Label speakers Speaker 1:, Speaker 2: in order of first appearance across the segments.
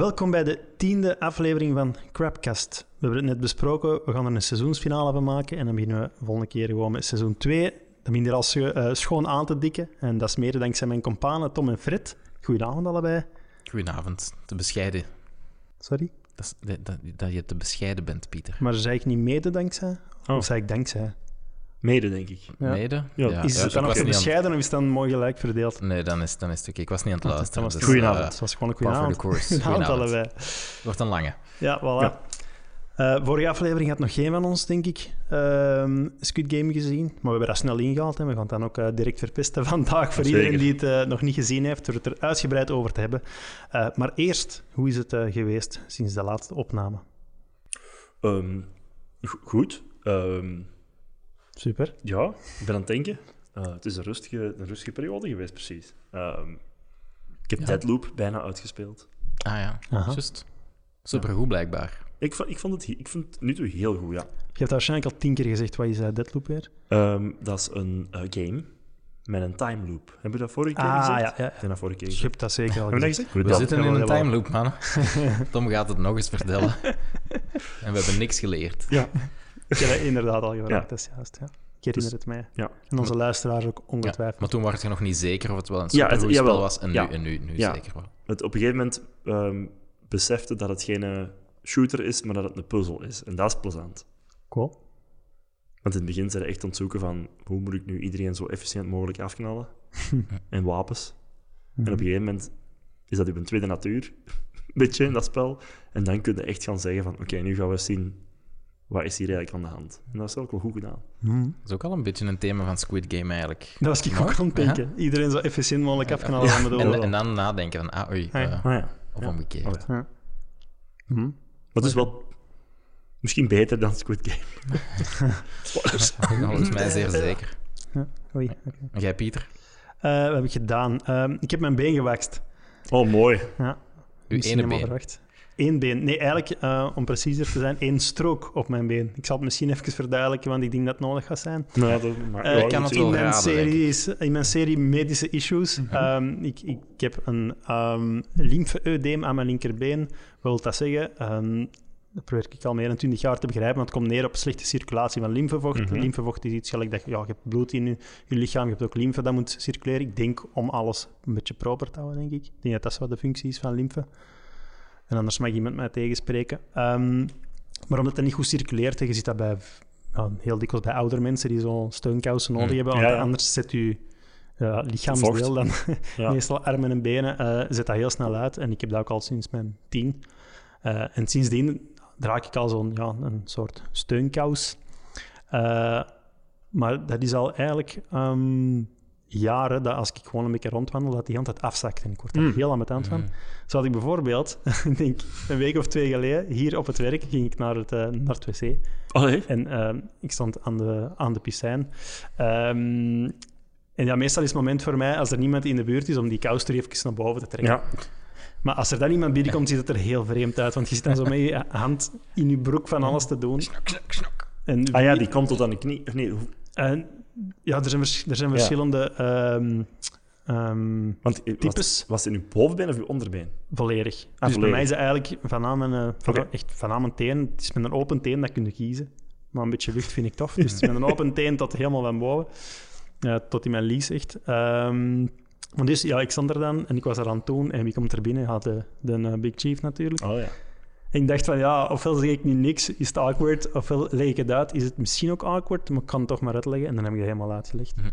Speaker 1: Welkom bij de tiende aflevering van Crapcast. We hebben het net besproken, we gaan er een seizoensfinale van maken en dan beginnen we volgende keer gewoon met seizoen 2. Dan je er al scho- eh, schoon aan te dikken en dat is mede dankzij mijn companen Tom en Fred. Goedenavond allebei.
Speaker 2: Goedenavond. Te bescheiden.
Speaker 1: Sorry,
Speaker 2: Dat, is- dat, dat, dat je te bescheiden bent, Pieter.
Speaker 1: maar zei ik niet mede dankzij?
Speaker 3: Oh.
Speaker 1: Of zei ik dankzij?
Speaker 3: Mede, denk ik.
Speaker 1: Ja.
Speaker 2: Mede?
Speaker 3: Ja.
Speaker 1: is het dan te
Speaker 2: aan-
Speaker 1: bescheiden of is het dan mooi gelijk verdeeld?
Speaker 2: Nee, dan is, dan is het oké. Ik was niet aan het
Speaker 1: Dat
Speaker 2: luisteren.
Speaker 1: was
Speaker 2: dus,
Speaker 3: Goedenavond.
Speaker 1: Het
Speaker 2: eh,
Speaker 1: was gewoon een
Speaker 2: par
Speaker 1: goede
Speaker 2: voor de
Speaker 1: avond.
Speaker 2: course.
Speaker 1: Goedenavond
Speaker 2: Goedenavond.
Speaker 1: allebei.
Speaker 2: Het wordt een lange.
Speaker 1: Ja, voilà. Eh, vorige aflevering had nog geen van ons, denk ik, ehm, Squid Game gezien. Maar we hebben dat snel ingehaald en we gaan het dan ook eh, direct verpesten vandaag voor
Speaker 3: Zeker.
Speaker 1: iedereen die het nog niet gezien heeft, door het er uitgebreid over te hebben. Eh, maar eerst, hoe is het eh, geweest sinds de laatste opname?
Speaker 3: Ehm, go- goed. Ehm,
Speaker 1: Super.
Speaker 3: ja, ik ben aan het denken. Eh, het is een rustige, een rustige periode geweest, precies. Ehm, ik heb
Speaker 2: Ja.
Speaker 3: Deadloop bijna uitgespeeld.
Speaker 2: Ah ja,
Speaker 1: Aha.
Speaker 2: juist. Supergoed blijkbaar.
Speaker 3: Ik vond, ik, vond het, he- ik vond het nu toe heel goed, ja.
Speaker 1: Je hebt waarschijnlijk al tien keer gezegd, wat is uh, Deadloop weer?
Speaker 3: Ehm, dat is een eh, game met een time loop. Hebben we dat vorige keer
Speaker 1: Ah,
Speaker 3: gezegd?
Speaker 1: ja, ja.
Speaker 3: Ik heb dat vorige keer
Speaker 1: Je hebt dat zeker al gezegd.
Speaker 3: gezegd?
Speaker 2: We zitten in een time loop, mannen. Tom gaat het nog eens vertellen. en we hebben niks geleerd.
Speaker 3: Ja.
Speaker 1: Ik heb dat inderdaad al gevraagd,
Speaker 3: Ja.
Speaker 1: dat is juist. Ja. Ik herinner
Speaker 3: Dus-
Speaker 1: het mij.
Speaker 3: Ja.
Speaker 1: En onze luisteraars ook
Speaker 2: Ja,
Speaker 1: ongetwijfeld.
Speaker 2: maar toen was je nog niet zeker of het wel een
Speaker 3: Ja, het-
Speaker 2: supergoed spel
Speaker 3: jawel.
Speaker 2: was. En nu,
Speaker 3: Ja.
Speaker 2: en nu, nu
Speaker 3: Ja.
Speaker 2: zeker wel.
Speaker 3: Het op een gegeven moment ehm, besefte dat het geen shooter is, maar dat het een puzzel is. En dat is plezant.
Speaker 1: Cool.
Speaker 3: Want in het begin zijn we echt aan het zoeken van hoe moet ik nu iedereen zo efficiënt mogelijk afknallen. en wapens. En op een gegeven moment is dat uw tweede natuur, een beetje in dat spel. En dan kun je echt gaan zeggen van oké, nu gaan we zien wat is hier eigenlijk aan de hand. En dat is ook wel goed gedaan.
Speaker 1: Mhm.
Speaker 2: Dat is ook al een beetje een thema van Squid Game eigenlijk.
Speaker 1: Dat was ik ook aan het denken. Iedereen zo efficiënt mogelijk
Speaker 2: Ja,
Speaker 1: van de
Speaker 2: en, dan nadenken van, ah oei,
Speaker 1: ja.
Speaker 2: eh,
Speaker 3: Ah ja.
Speaker 2: of
Speaker 3: Ja.
Speaker 2: omgekeerd.
Speaker 3: Ja.
Speaker 1: Ja.
Speaker 3: Maar het is wel misschien beter dan Squid Game. Spoilers.
Speaker 2: Volgens mij zeer zeker.
Speaker 1: Ja. Oei, oké.
Speaker 2: En jij, Pieter?
Speaker 1: Eh, wat heb ik gedaan? Ehm, ik heb mijn been gewakst.
Speaker 3: Oh, mooi.
Speaker 1: Ja.
Speaker 2: Uw ene been.
Speaker 1: Eén been. Nee, eigenlijk, eh, om preciezer te zijn, één strook op mijn been. Ik zal het misschien even verduidelijken, want ik denk dat het nodig gaat zijn.
Speaker 3: Dat, maar,
Speaker 1: Eh,
Speaker 3: ja,
Speaker 2: kan het
Speaker 1: in, mijn
Speaker 2: raden,
Speaker 1: in mijn serie medische issues.
Speaker 2: Mhm.
Speaker 1: ehm, ik, ik, heb een um, lymfedeem aan mijn linkerbeen. Wat wil dat zeggen? Ehm, dat probeer ik al meer dan 20 jaar te begrijpen, want het komt neer op slechte circulatie van lymfevocht.
Speaker 3: Mhm.
Speaker 1: Lymfevocht is iets gelijk dat je, ja, je hebt bloed in je, je lichaam, je hebt ook lymfe dat moet circuleren. Ik denk om alles een beetje proper te houden, denk ik. Ik denk dat dat zo wat de functie is van lymfe. En anders mag iemand mij tegenspreken. Ehm, maar omdat dat niet goed circuleert, je ziet dat bij, heel dikwijls bij oudere mensen die zo'n steunkousen nodig
Speaker 2: Mm.
Speaker 1: hebben, want
Speaker 3: Ja, ja.
Speaker 1: anders zet je ja, lichaamsdeel dan meestal armen en benen, eh, zet dat heel snel uit. En ik heb dat ook al sinds mijn tien. Eh, en sindsdien draag ik al zo'n ja, een soort steunkous. Eh, maar dat is al eigenlijk ehm, jaren dat als ik gewoon een beetje rondwandel, dat die hand het afzakt. En ik word daar
Speaker 3: Mm.
Speaker 1: heel ambetant van.
Speaker 2: Mm.
Speaker 1: Zo had ik bijvoorbeeld, ik denk een week of twee geleden, hier op het werk ging ik naar het, eh, naar het wc.
Speaker 3: Oh?
Speaker 1: En ehm, ik stond aan de, aan de piscijn. Ehm, en ja, meestal is het moment voor mij, als er niemand in de buurt is, om die kous er even naar boven te trekken.
Speaker 3: Ja.
Speaker 1: Maar als er dan iemand binnenkomt, ziet het er heel vreemd uit. Want je zit dan zo met je hand in je broek van alles te doen. En
Speaker 3: Ah ja, die komt tot aan de knie. Of nee, hoe-
Speaker 1: en, ja, er zijn, vers- er zijn verschillende ehm, ehm,
Speaker 3: want
Speaker 1: types.
Speaker 3: was, was het in uw bovenbeen of uw onderbeen?
Speaker 1: volledig. dus bij mij is het eigenlijk van aan mijn, eh, van, echt mijn teen. Het is met een open teen dat kun je kiezen. Maar een beetje lucht vind ik tof. Dus met een open teen tot helemaal van boven. Ja, tot in mijn lies echt. Ehm, maar dus ja, ik stond er dan en ik was er aan het doen. En wie komt er binnen? Ja, de, de eh, Big Chief natuurlijk.
Speaker 3: Oh ja.
Speaker 1: En ik dacht van ja, ofwel zeg ik nu niks, is het awkward. Ofwel leg ik het uit, is het misschien ook awkward. Maar ik kan het toch maar uitleggen. En dan heb ik het helemaal uitgelegd.
Speaker 2: Mhm.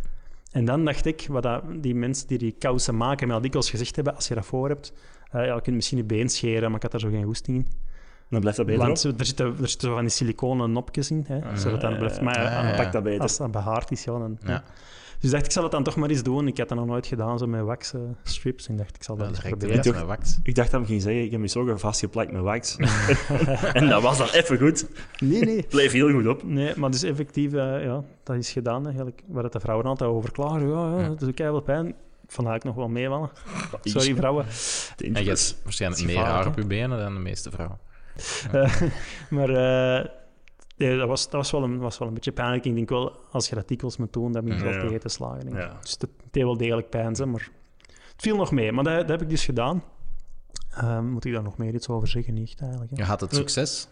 Speaker 1: En dan dacht ik, wat dat, die mensen die die kousen maken, mij al dikwijls gezegd hebben, als je dat voor hebt, eh, ja, je kunt misschien je been scheren, maar ik had daar zo geen goesting in.
Speaker 3: Dan blijft dat beter
Speaker 1: Want
Speaker 3: op.
Speaker 1: er zitten, er zitten zo van die siliconen nopjes in, hè, zodat dat blijft. Maar
Speaker 2: Ah,
Speaker 1: eh,
Speaker 2: ja.
Speaker 3: Pak dat beter.
Speaker 1: als dat behaard is, ja, dan...
Speaker 2: Ja.
Speaker 1: Dus dacht ik, zal het dan toch maar eens doen. Ik had dat nog nooit gedaan, zo met wax strips. En ik dacht, ik zal dat
Speaker 2: Dat
Speaker 1: eens proberen.
Speaker 2: eruit met wax.
Speaker 3: Ik dacht dat we ging zeggen, ik heb me zo vastgeplakt met wax. en dat was dan even goed.
Speaker 1: Nee, nee.
Speaker 3: Bleef heel goed op.
Speaker 1: Nee, maar dus effectief, eh, ja, dat is gedaan eigenlijk. Waar het de vrouwen altijd over klagen. Ja, ja,
Speaker 2: Ja.
Speaker 1: dat doet wel pijn. Ik eigenlijk nog wel meevallen. Sorry, vrouwen.
Speaker 2: En je hebt waarschijnlijk meer haar op je benen dan de meeste vrouwen.
Speaker 1: Eh, maar eh, nee, dat, was, dat was, wel een, was wel een beetje pijnlijk. Ik denk wel, als je dat dikwijls moet doen, dan ben je wel tegen te slagen. Denk ik.
Speaker 3: Ja.
Speaker 1: Dus het deed wel degelijk pijn, hè, maar het viel nog mee. Maar dat, dat heb ik dus gedaan. Ehm, moet ik daar nog meer iets over zeggen? Niet eigenlijk. hè?
Speaker 2: Je had het succes.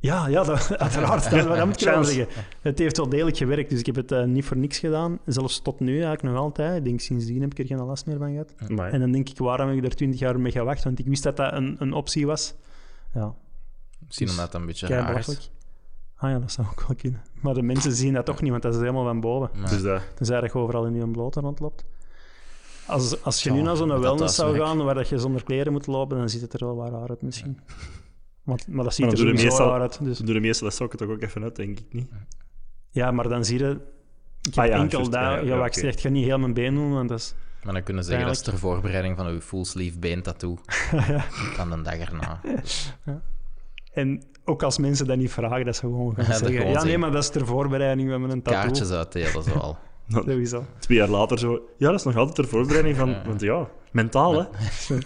Speaker 1: Ja, ja dat, uiteraard. Dat, dat moet ik wel zeggen. Het heeft wel degelijk gewerkt, dus ik heb het eh, niet voor niks gedaan. Zelfs tot nu eigenlijk nog altijd. Ik denk, sindsdien heb ik er geen last meer van gehad. En dan denk ik, waarom heb ik er twintig jaar mee gewacht? Want ik wist dat dat een, een optie was. Ja,
Speaker 2: Misschien
Speaker 1: Dus
Speaker 2: omdat het een beetje raar is.
Speaker 1: Ah ja, dat zou ook wel kunnen. Maar de mensen zien dat toch niet, want dat is helemaal van boven.
Speaker 3: Dus dat...
Speaker 1: Tenzij dat je overal in je blote rondloopt. Als, als je
Speaker 2: Ja,
Speaker 1: nu naar zo'n wellness zou gaan waar dat je zonder kleren moet lopen, dan ziet het er wel waar uit misschien. Want, maar dat ziet
Speaker 3: Maar
Speaker 1: er
Speaker 3: doe
Speaker 1: sowieso
Speaker 3: meestal-
Speaker 1: raar uit. Dus.
Speaker 3: Ze doen de meeste sokken toch ook even uit, denk ik niet.
Speaker 1: Ja, maar dan zie je... Ik heb
Speaker 3: Ah ja,
Speaker 1: enkel dat...
Speaker 3: ja,
Speaker 1: Ja,
Speaker 3: ja,
Speaker 1: ik
Speaker 3: oké.
Speaker 1: zeg, ik ga niet heel mijn been doen, want dat is...
Speaker 2: Maar dan kunnen ze zeggen dat is ter voorbereiding van uw full sleeve been tattoo. Van de dag erna.
Speaker 1: En ook als mensen dat niet vragen, dat ze gewoon gaan
Speaker 2: Ja, dat
Speaker 1: zeggen...
Speaker 2: gewoon
Speaker 1: Ja, nee,
Speaker 2: zeggen.
Speaker 1: maar dat is ter voorbereiding van een tattoo.
Speaker 2: Kaartjes uitdelen, zo al.
Speaker 1: Sowieso.
Speaker 3: Twee jaar later zo... Ja, dat is nog altijd ter voorbereiding van... Want ja, mentaal, hè.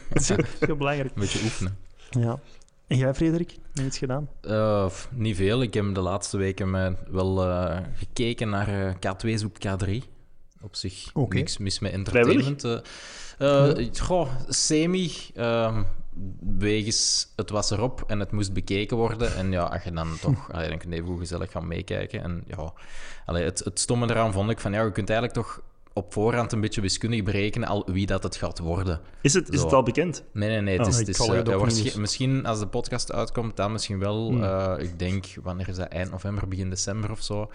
Speaker 1: Dat is heel- belangrijk.
Speaker 2: Een beetje oefenen.
Speaker 1: Ja. En jij, Frederik? Heb je iets gedaan?
Speaker 2: Eh, niet veel. Ik heb de laatste weken wel eh, gekeken naar eh, K2 zoekt K3. Op zich niks mis met entertainment. Goh, semi. Wegens het was erop en het moest bekeken worden. En ja, als je dan toch... allee, dan kun je even gezellig gaan meekijken. En ja, allee, het, het stomme eraan vond ik van... Ja, je kunt eigenlijk toch op voorhand een beetje wiskundig berekenen al wie dat het gaat worden.
Speaker 3: Is het, is het al bekend?
Speaker 2: Nee, nee, nee. Het
Speaker 3: Oh,
Speaker 2: is, het is, eh, waarsch-. Misschien als de podcast uitkomt, dan misschien wel.
Speaker 3: Hmm.
Speaker 2: eh, ik denk, wanneer is dat? Eind november, begin december of zo.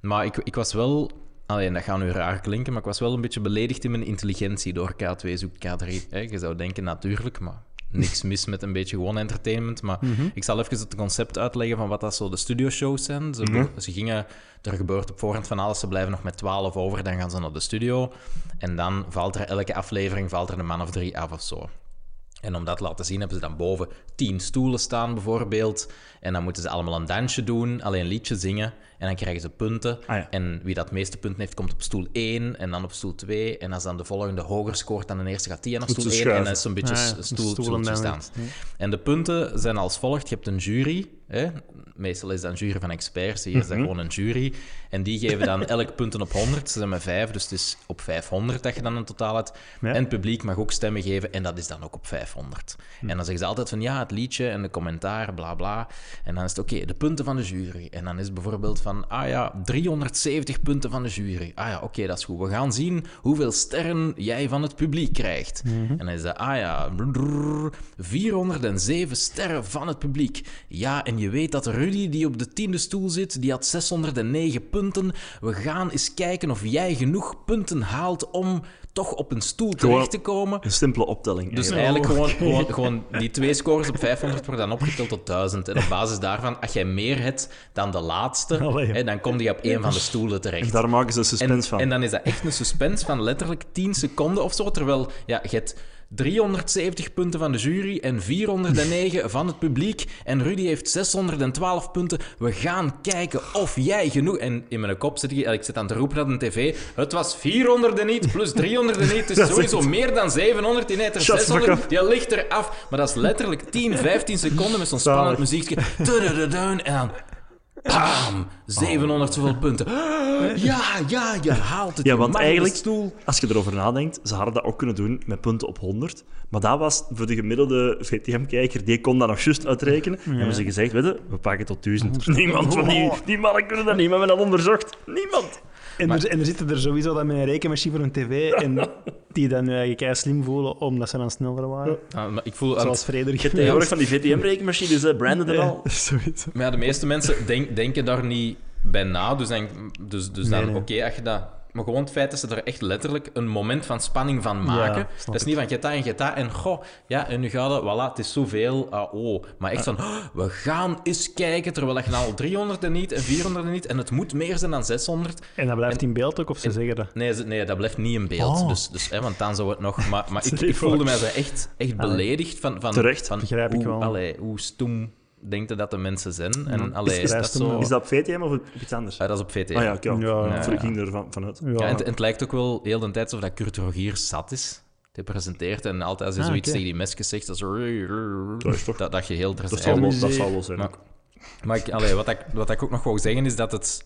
Speaker 2: Maar ik, ik was wel... Alleen, dat gaat nu raar klinken, maar ik was wel een beetje beledigd in mijn intelligentie door K2 zoekt K3. Hè. Je zou denken, natuurlijk, maar niks mis met een beetje gewoon entertainment. Maar
Speaker 1: Mhm.
Speaker 2: ik zal even het concept uitleggen van wat dat zo de studioshows zijn. Ze,
Speaker 3: Mhm.
Speaker 2: ze gingen, er gebeurt op voorhand van alles, ze blijven nog met 12 over, dan gaan ze naar de studio. En dan valt er elke aflevering valt er een man of drie af of zo. En om dat te laten zien hebben ze dan boven tien stoelen staan bijvoorbeeld. En dan moeten ze allemaal een dansje doen, alleen een liedje zingen. En dan krijgen ze punten.
Speaker 3: Ah ja.
Speaker 2: En wie dat meeste punten heeft, komt op stoel 1 en dan op stoel 2. En als dan de volgende hoger scoort dan de eerste, gaat die naar stoel
Speaker 3: ze
Speaker 2: 1. En dan is zo'n beetje
Speaker 1: Ah, ja, een
Speaker 2: stoel,
Speaker 1: stoel
Speaker 2: stoeltje.
Speaker 1: En
Speaker 2: de punten zijn als volgt. Je hebt een jury. Hè? Meestal is dat een jury van experts. Hier is dat gewoon een jury. En die geven dan elk punten op 100. Ze zijn met 5, dus het is op 500 dat je dan een totaal hebt.
Speaker 1: Ja.
Speaker 2: En het publiek mag ook stemmen geven en dat is dan ook op 500. En dan zeggen ze altijd van ja, het liedje en de commentaar, bla bla. En dan is het oké, de punten van de jury. En dan is het bijvoorbeeld van, ah ja, 370 punten van de jury. Ah ja, oké, dat is goed. We gaan zien hoeveel sterren jij van het publiek krijgt. En dan is dat, ah ja, brrr, 407 sterren van het publiek. Ja, en je weet dat Rudy, die op de tiende stoel zit, die had 609 punten. We gaan eens kijken of jij genoeg punten haalt om toch op een stoel terecht te komen.
Speaker 3: Een simpele optelling.
Speaker 2: Dus
Speaker 3: eigenlijk.
Speaker 2: eigenlijk gewoon, gewoon, gewoon die twee scores op 500 worden dan opgeteld tot 1000. En op basis daarvan, als jij meer hebt dan de laatste,
Speaker 1: Allee.
Speaker 2: hè, dan kom je op één van de stoelen terecht.
Speaker 3: Daar maken ze
Speaker 2: En,
Speaker 3: suspense van.
Speaker 2: en dan is dat echt een suspense van letterlijk 10 seconden of zo. Terwijl ja, je hebt 370 punten van de jury en 409 van het publiek. En Rudy heeft 612 punten. We gaan kijken of jij genoeg... En in mijn kop zit ik... Ik zit aan het roepen naar de tv. Het was 400 en niet plus 300 en niet. Het is sowieso meer dan 700. Die heeft er
Speaker 3: Shut the fuck
Speaker 2: 600. Die ligt er af. Maar dat is letterlijk 10, 15 seconden met zo'n spannend muziekje. En dan... Bam! 700 zoveel punten. Ja, ja, je haalt het.
Speaker 3: Ja, want
Speaker 2: mag in de
Speaker 3: eigenlijk,
Speaker 2: stoel.
Speaker 3: als je erover nadenkt, ze hadden dat ook kunnen doen met punten op 100. Maar dat was voor de gemiddelde VTM-kijker, die kon dat nog juist uitrekenen. En hebben ze gezegd, weet je, we pakken tot 1000. Niemand van die, die mannen kunnen dat niet, maar we hebben dat onderzocht. Niemand.
Speaker 1: En, er, en er zitten er sowieso dan met een rekenmachine voor een tv en die dan eigenlijk kei slim voelen omdat ze dan sneller waren.
Speaker 2: Ah, maar ik voel...
Speaker 1: Zoals Frederik.
Speaker 3: Je tegenwoordig van die VTM-rekenmachines, hè, Brandon en al.
Speaker 1: Ja, sowieso.
Speaker 2: Maar ja, de meeste mensen denk- denken daar niet bij na. Dus, denk, dus, dus dan,
Speaker 1: Nee,
Speaker 2: oké, als je dat... Maar gewoon het feit dat ze er echt letterlijk een moment van spanning van maken.
Speaker 1: Ja,
Speaker 2: dat is niet van geta en geta en goh, ja, en nu gaat het, voilà, het is zoveel, ah, oh. Maar echt van, oh, we gaan eens kijken, terwijl je nou al 300 en niet en 400 en niet, en het moet meer zijn dan 600.
Speaker 1: En dat blijft in beeld ook, of ze zeggen dat.
Speaker 2: Nee, nee, dat blijft niet in beeld.
Speaker 1: Oh.
Speaker 2: Dus, dus, hè, want dan zou het nog... Maar, maar ik, ik voelde mij zo echt, echt beledigd van... van
Speaker 3: Terecht.
Speaker 2: Van
Speaker 1: Begrijp ik
Speaker 2: hoe,
Speaker 1: wel.
Speaker 2: Allee, hoe stoem denkt dat de mensen zijn? En
Speaker 1: Ja.
Speaker 2: allee,
Speaker 1: Is-
Speaker 2: is, dat zo...
Speaker 3: Is dat op VTM of op iets anders?
Speaker 2: Ah, dat is op VT.
Speaker 3: Ah ja, oké.
Speaker 1: Ja,
Speaker 3: Ja,
Speaker 2: ja.
Speaker 3: Ik ging er van, vanuit.
Speaker 1: Ja.
Speaker 2: Ja, en, en het lijkt ook wel heel de tijd alsof dat Kurt Rogier zat is. Hij presenteert en altijd als hij
Speaker 1: Ah,
Speaker 2: zoiets
Speaker 1: oké.
Speaker 2: tegen die mesjes zegt, dat, is
Speaker 3: Dat is toch-
Speaker 2: dat, dat je heel
Speaker 3: Dat zal wel, dat zal wel zijn.
Speaker 2: Maar, maar ik, allee, wat, ik, wat ik ook nog wou zeggen is dat het...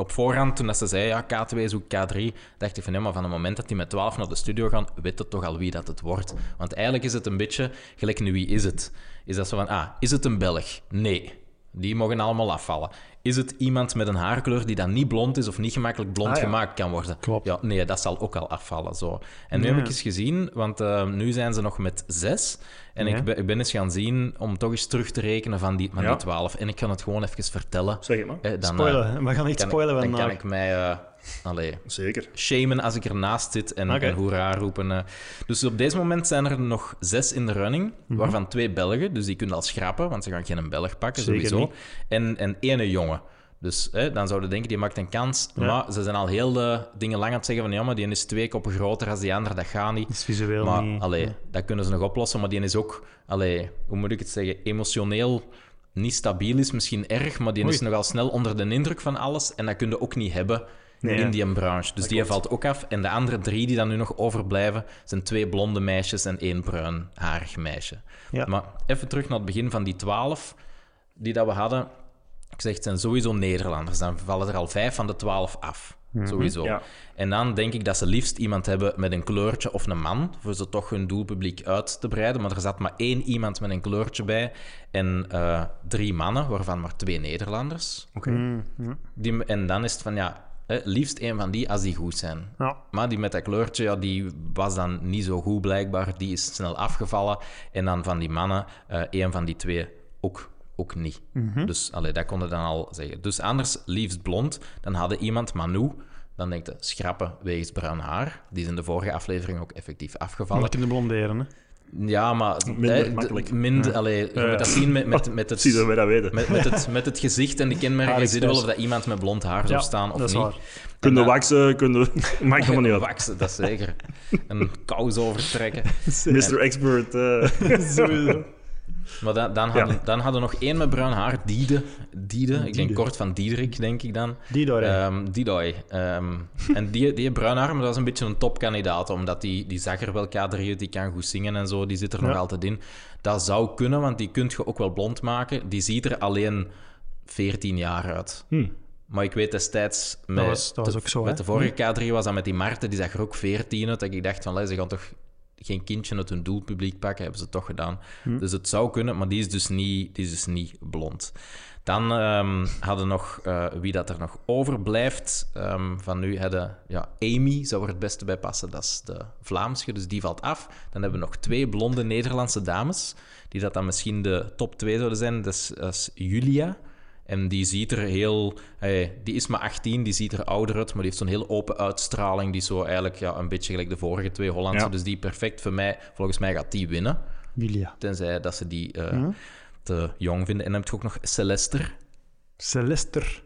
Speaker 2: op voorhand, toen ze zei, ja, K2 zoek K3, dacht ik van, van het moment dat die met 12 naar de studio gaan, weet het toch al wie dat het wordt. Want eigenlijk is het een beetje, gelijk nu, wie is het? Is dat zo van, ah, is het een Belg? Nee. Die mogen allemaal afvallen. Is het iemand met een haarkleur die dan niet blond is of niet gemakkelijk blond
Speaker 3: Ah, ja.
Speaker 2: gemaakt kan worden?
Speaker 1: Klopt.
Speaker 2: Ja, nee, dat zal ook al afvallen. Zo. En nu heb ik eens gezien, want eh, nu zijn ze nog met zes. En ik, ben, ik ben eens gaan zien om toch eens terug te rekenen van die, van
Speaker 3: Ja.
Speaker 2: die twaalf. En ik kan het gewoon even vertellen.
Speaker 3: Zeg het maar.
Speaker 2: Eh, dan, eh,
Speaker 1: Spoilen. We gaan
Speaker 2: kan,
Speaker 1: spoilen
Speaker 2: ik, dan kan ik mij eh, allee,
Speaker 3: Zeker.
Speaker 2: shamen als ik ernaast zit en,
Speaker 1: Oké.
Speaker 2: en hoera roepen. eh. Dus op deze moment zijn er nog zes in de running,
Speaker 1: Mhm.
Speaker 2: waarvan twee Belgen. Dus die kunnen al schrappen, want ze gaan geen Belg pakken,
Speaker 1: Zeker
Speaker 2: sowieso.
Speaker 1: niet.
Speaker 2: En, en ene jongen. Dus hè, dan zouden denken, die maakt een kans.
Speaker 1: Ja.
Speaker 2: Maar ze zijn al heel de dingen lang aan het zeggen van ja, maar die is twee koppen groter als die andere, dat gaat niet.
Speaker 1: Dat is visueel
Speaker 2: Maar
Speaker 1: niet...
Speaker 2: allee,
Speaker 1: ja.
Speaker 2: dat kunnen ze nog oplossen. Maar die is ook, allee, hoe moet ik het zeggen, emotioneel niet stabiel is misschien erg, maar die is
Speaker 1: Oei.
Speaker 2: nogal snel onder de indruk van alles. En dat kun je ook niet hebben
Speaker 1: Nee,
Speaker 2: in die branche. Dus die valt ook af. En de andere drie die dan nu nog overblijven, zijn twee blonde meisjes en één bruinharig meisje.
Speaker 1: Ja.
Speaker 2: Maar even terug naar het begin van die twaalf die dat we hadden. Ik zeg, het zijn sowieso Nederlanders. Dan vallen er al vijf van de twaalf af. Sowieso.
Speaker 3: Ja.
Speaker 2: En dan denk ik dat ze liefst iemand hebben met een kleurtje of een man, voor ze toch hun doelpubliek uit te breiden. Maar er zat maar één iemand met een kleurtje bij en eh, drie mannen, waarvan maar twee Nederlanders.
Speaker 3: Oké.
Speaker 1: Mm.
Speaker 2: Die, en dan is het van, ja, eh, liefst één van die als die goed zijn.
Speaker 1: Ja.
Speaker 2: Maar die met dat kleurtje, ja, die was dan niet zo goed blijkbaar. Die is snel afgevallen. En dan van die mannen, eh één van die twee ook, ook niet. Dus allee, dat konden dan al zeggen. Dus anders liefst blond. Dan hadden iemand Manu. Dan denkt je, schrappen wegens bruin haar. Die is in de vorige aflevering ook effectief afgevallen.
Speaker 1: Maar kunnen blonderen, hè.
Speaker 2: Ja, maar...
Speaker 3: Minder
Speaker 2: eh,
Speaker 3: makkelijk.
Speaker 2: Minder, allee, je
Speaker 1: Ja.
Speaker 2: moet dat zien met, met, met het...
Speaker 3: Dat.
Speaker 2: Met, met, het, met het gezicht en de kenmerken je wel of dat iemand met blond haar zou staan of
Speaker 1: dat is
Speaker 2: niet.
Speaker 1: waar.
Speaker 3: Kunnen waxen, kunnen... Maakt helemaal niet uit.
Speaker 2: Waksen, dat zeker. Een kous overtrekken.
Speaker 3: Mr. Expert. eh,
Speaker 1: Sowieso.
Speaker 2: Maar dan, dan, hadden, dan hadden we nog één met bruin haar, Diede. Diede, ik denk kort van Diederik, denk ik dan.
Speaker 1: Door, hè.
Speaker 2: Ehm Didoy. Ehm, en die, die bruin haar, maar dat is een beetje een topkandidaat, omdat die, die zag er wel K3 uit, die kan goed zingen en zo, die zit er nog
Speaker 1: Ja.
Speaker 2: altijd in. Dat zou kunnen, want die kun je ook wel blond maken. Die ziet er alleen 14 jaar uit.
Speaker 3: hm.
Speaker 2: Maar ik weet destijds... Met,
Speaker 1: was- dat was
Speaker 2: de-
Speaker 1: ook zo,
Speaker 2: Met de vorige K3 was dat met die Marten, die zag er ook 14 uit. Dat ik dacht van, "Lei, ze gaan toch geen kindje uit hun doelpubliek pakken. Hebben ze toch gedaan.
Speaker 1: Hm.
Speaker 2: Dus het zou kunnen, maar die is dus niet, die is dus niet blond. Dan ehm, hadden we nog, eh, wie dat er nog overblijft, ehm, van nu hadden, ja, Amy zou er het beste bij passen. Dat is de Vlaamse, dus die valt af. Dan hebben we nog twee blonde Nederlandse dames, die dat dan misschien de top twee zouden zijn. Dat is, dat is Julia. En die ziet er heel... eh, die is maar 18, die ziet er ouder uit, maar die heeft zo'n heel open uitstraling. Die is zo eigenlijk ja, een beetje gelijk de vorige twee Hollandse.
Speaker 3: Ja.
Speaker 2: Dus die perfect voor mij... Volgens mij gaat die winnen.
Speaker 1: Julia.
Speaker 2: Tenzij dat ze die eh, te jong vinden. En dan heb je ook nog Celester.
Speaker 1: Celester.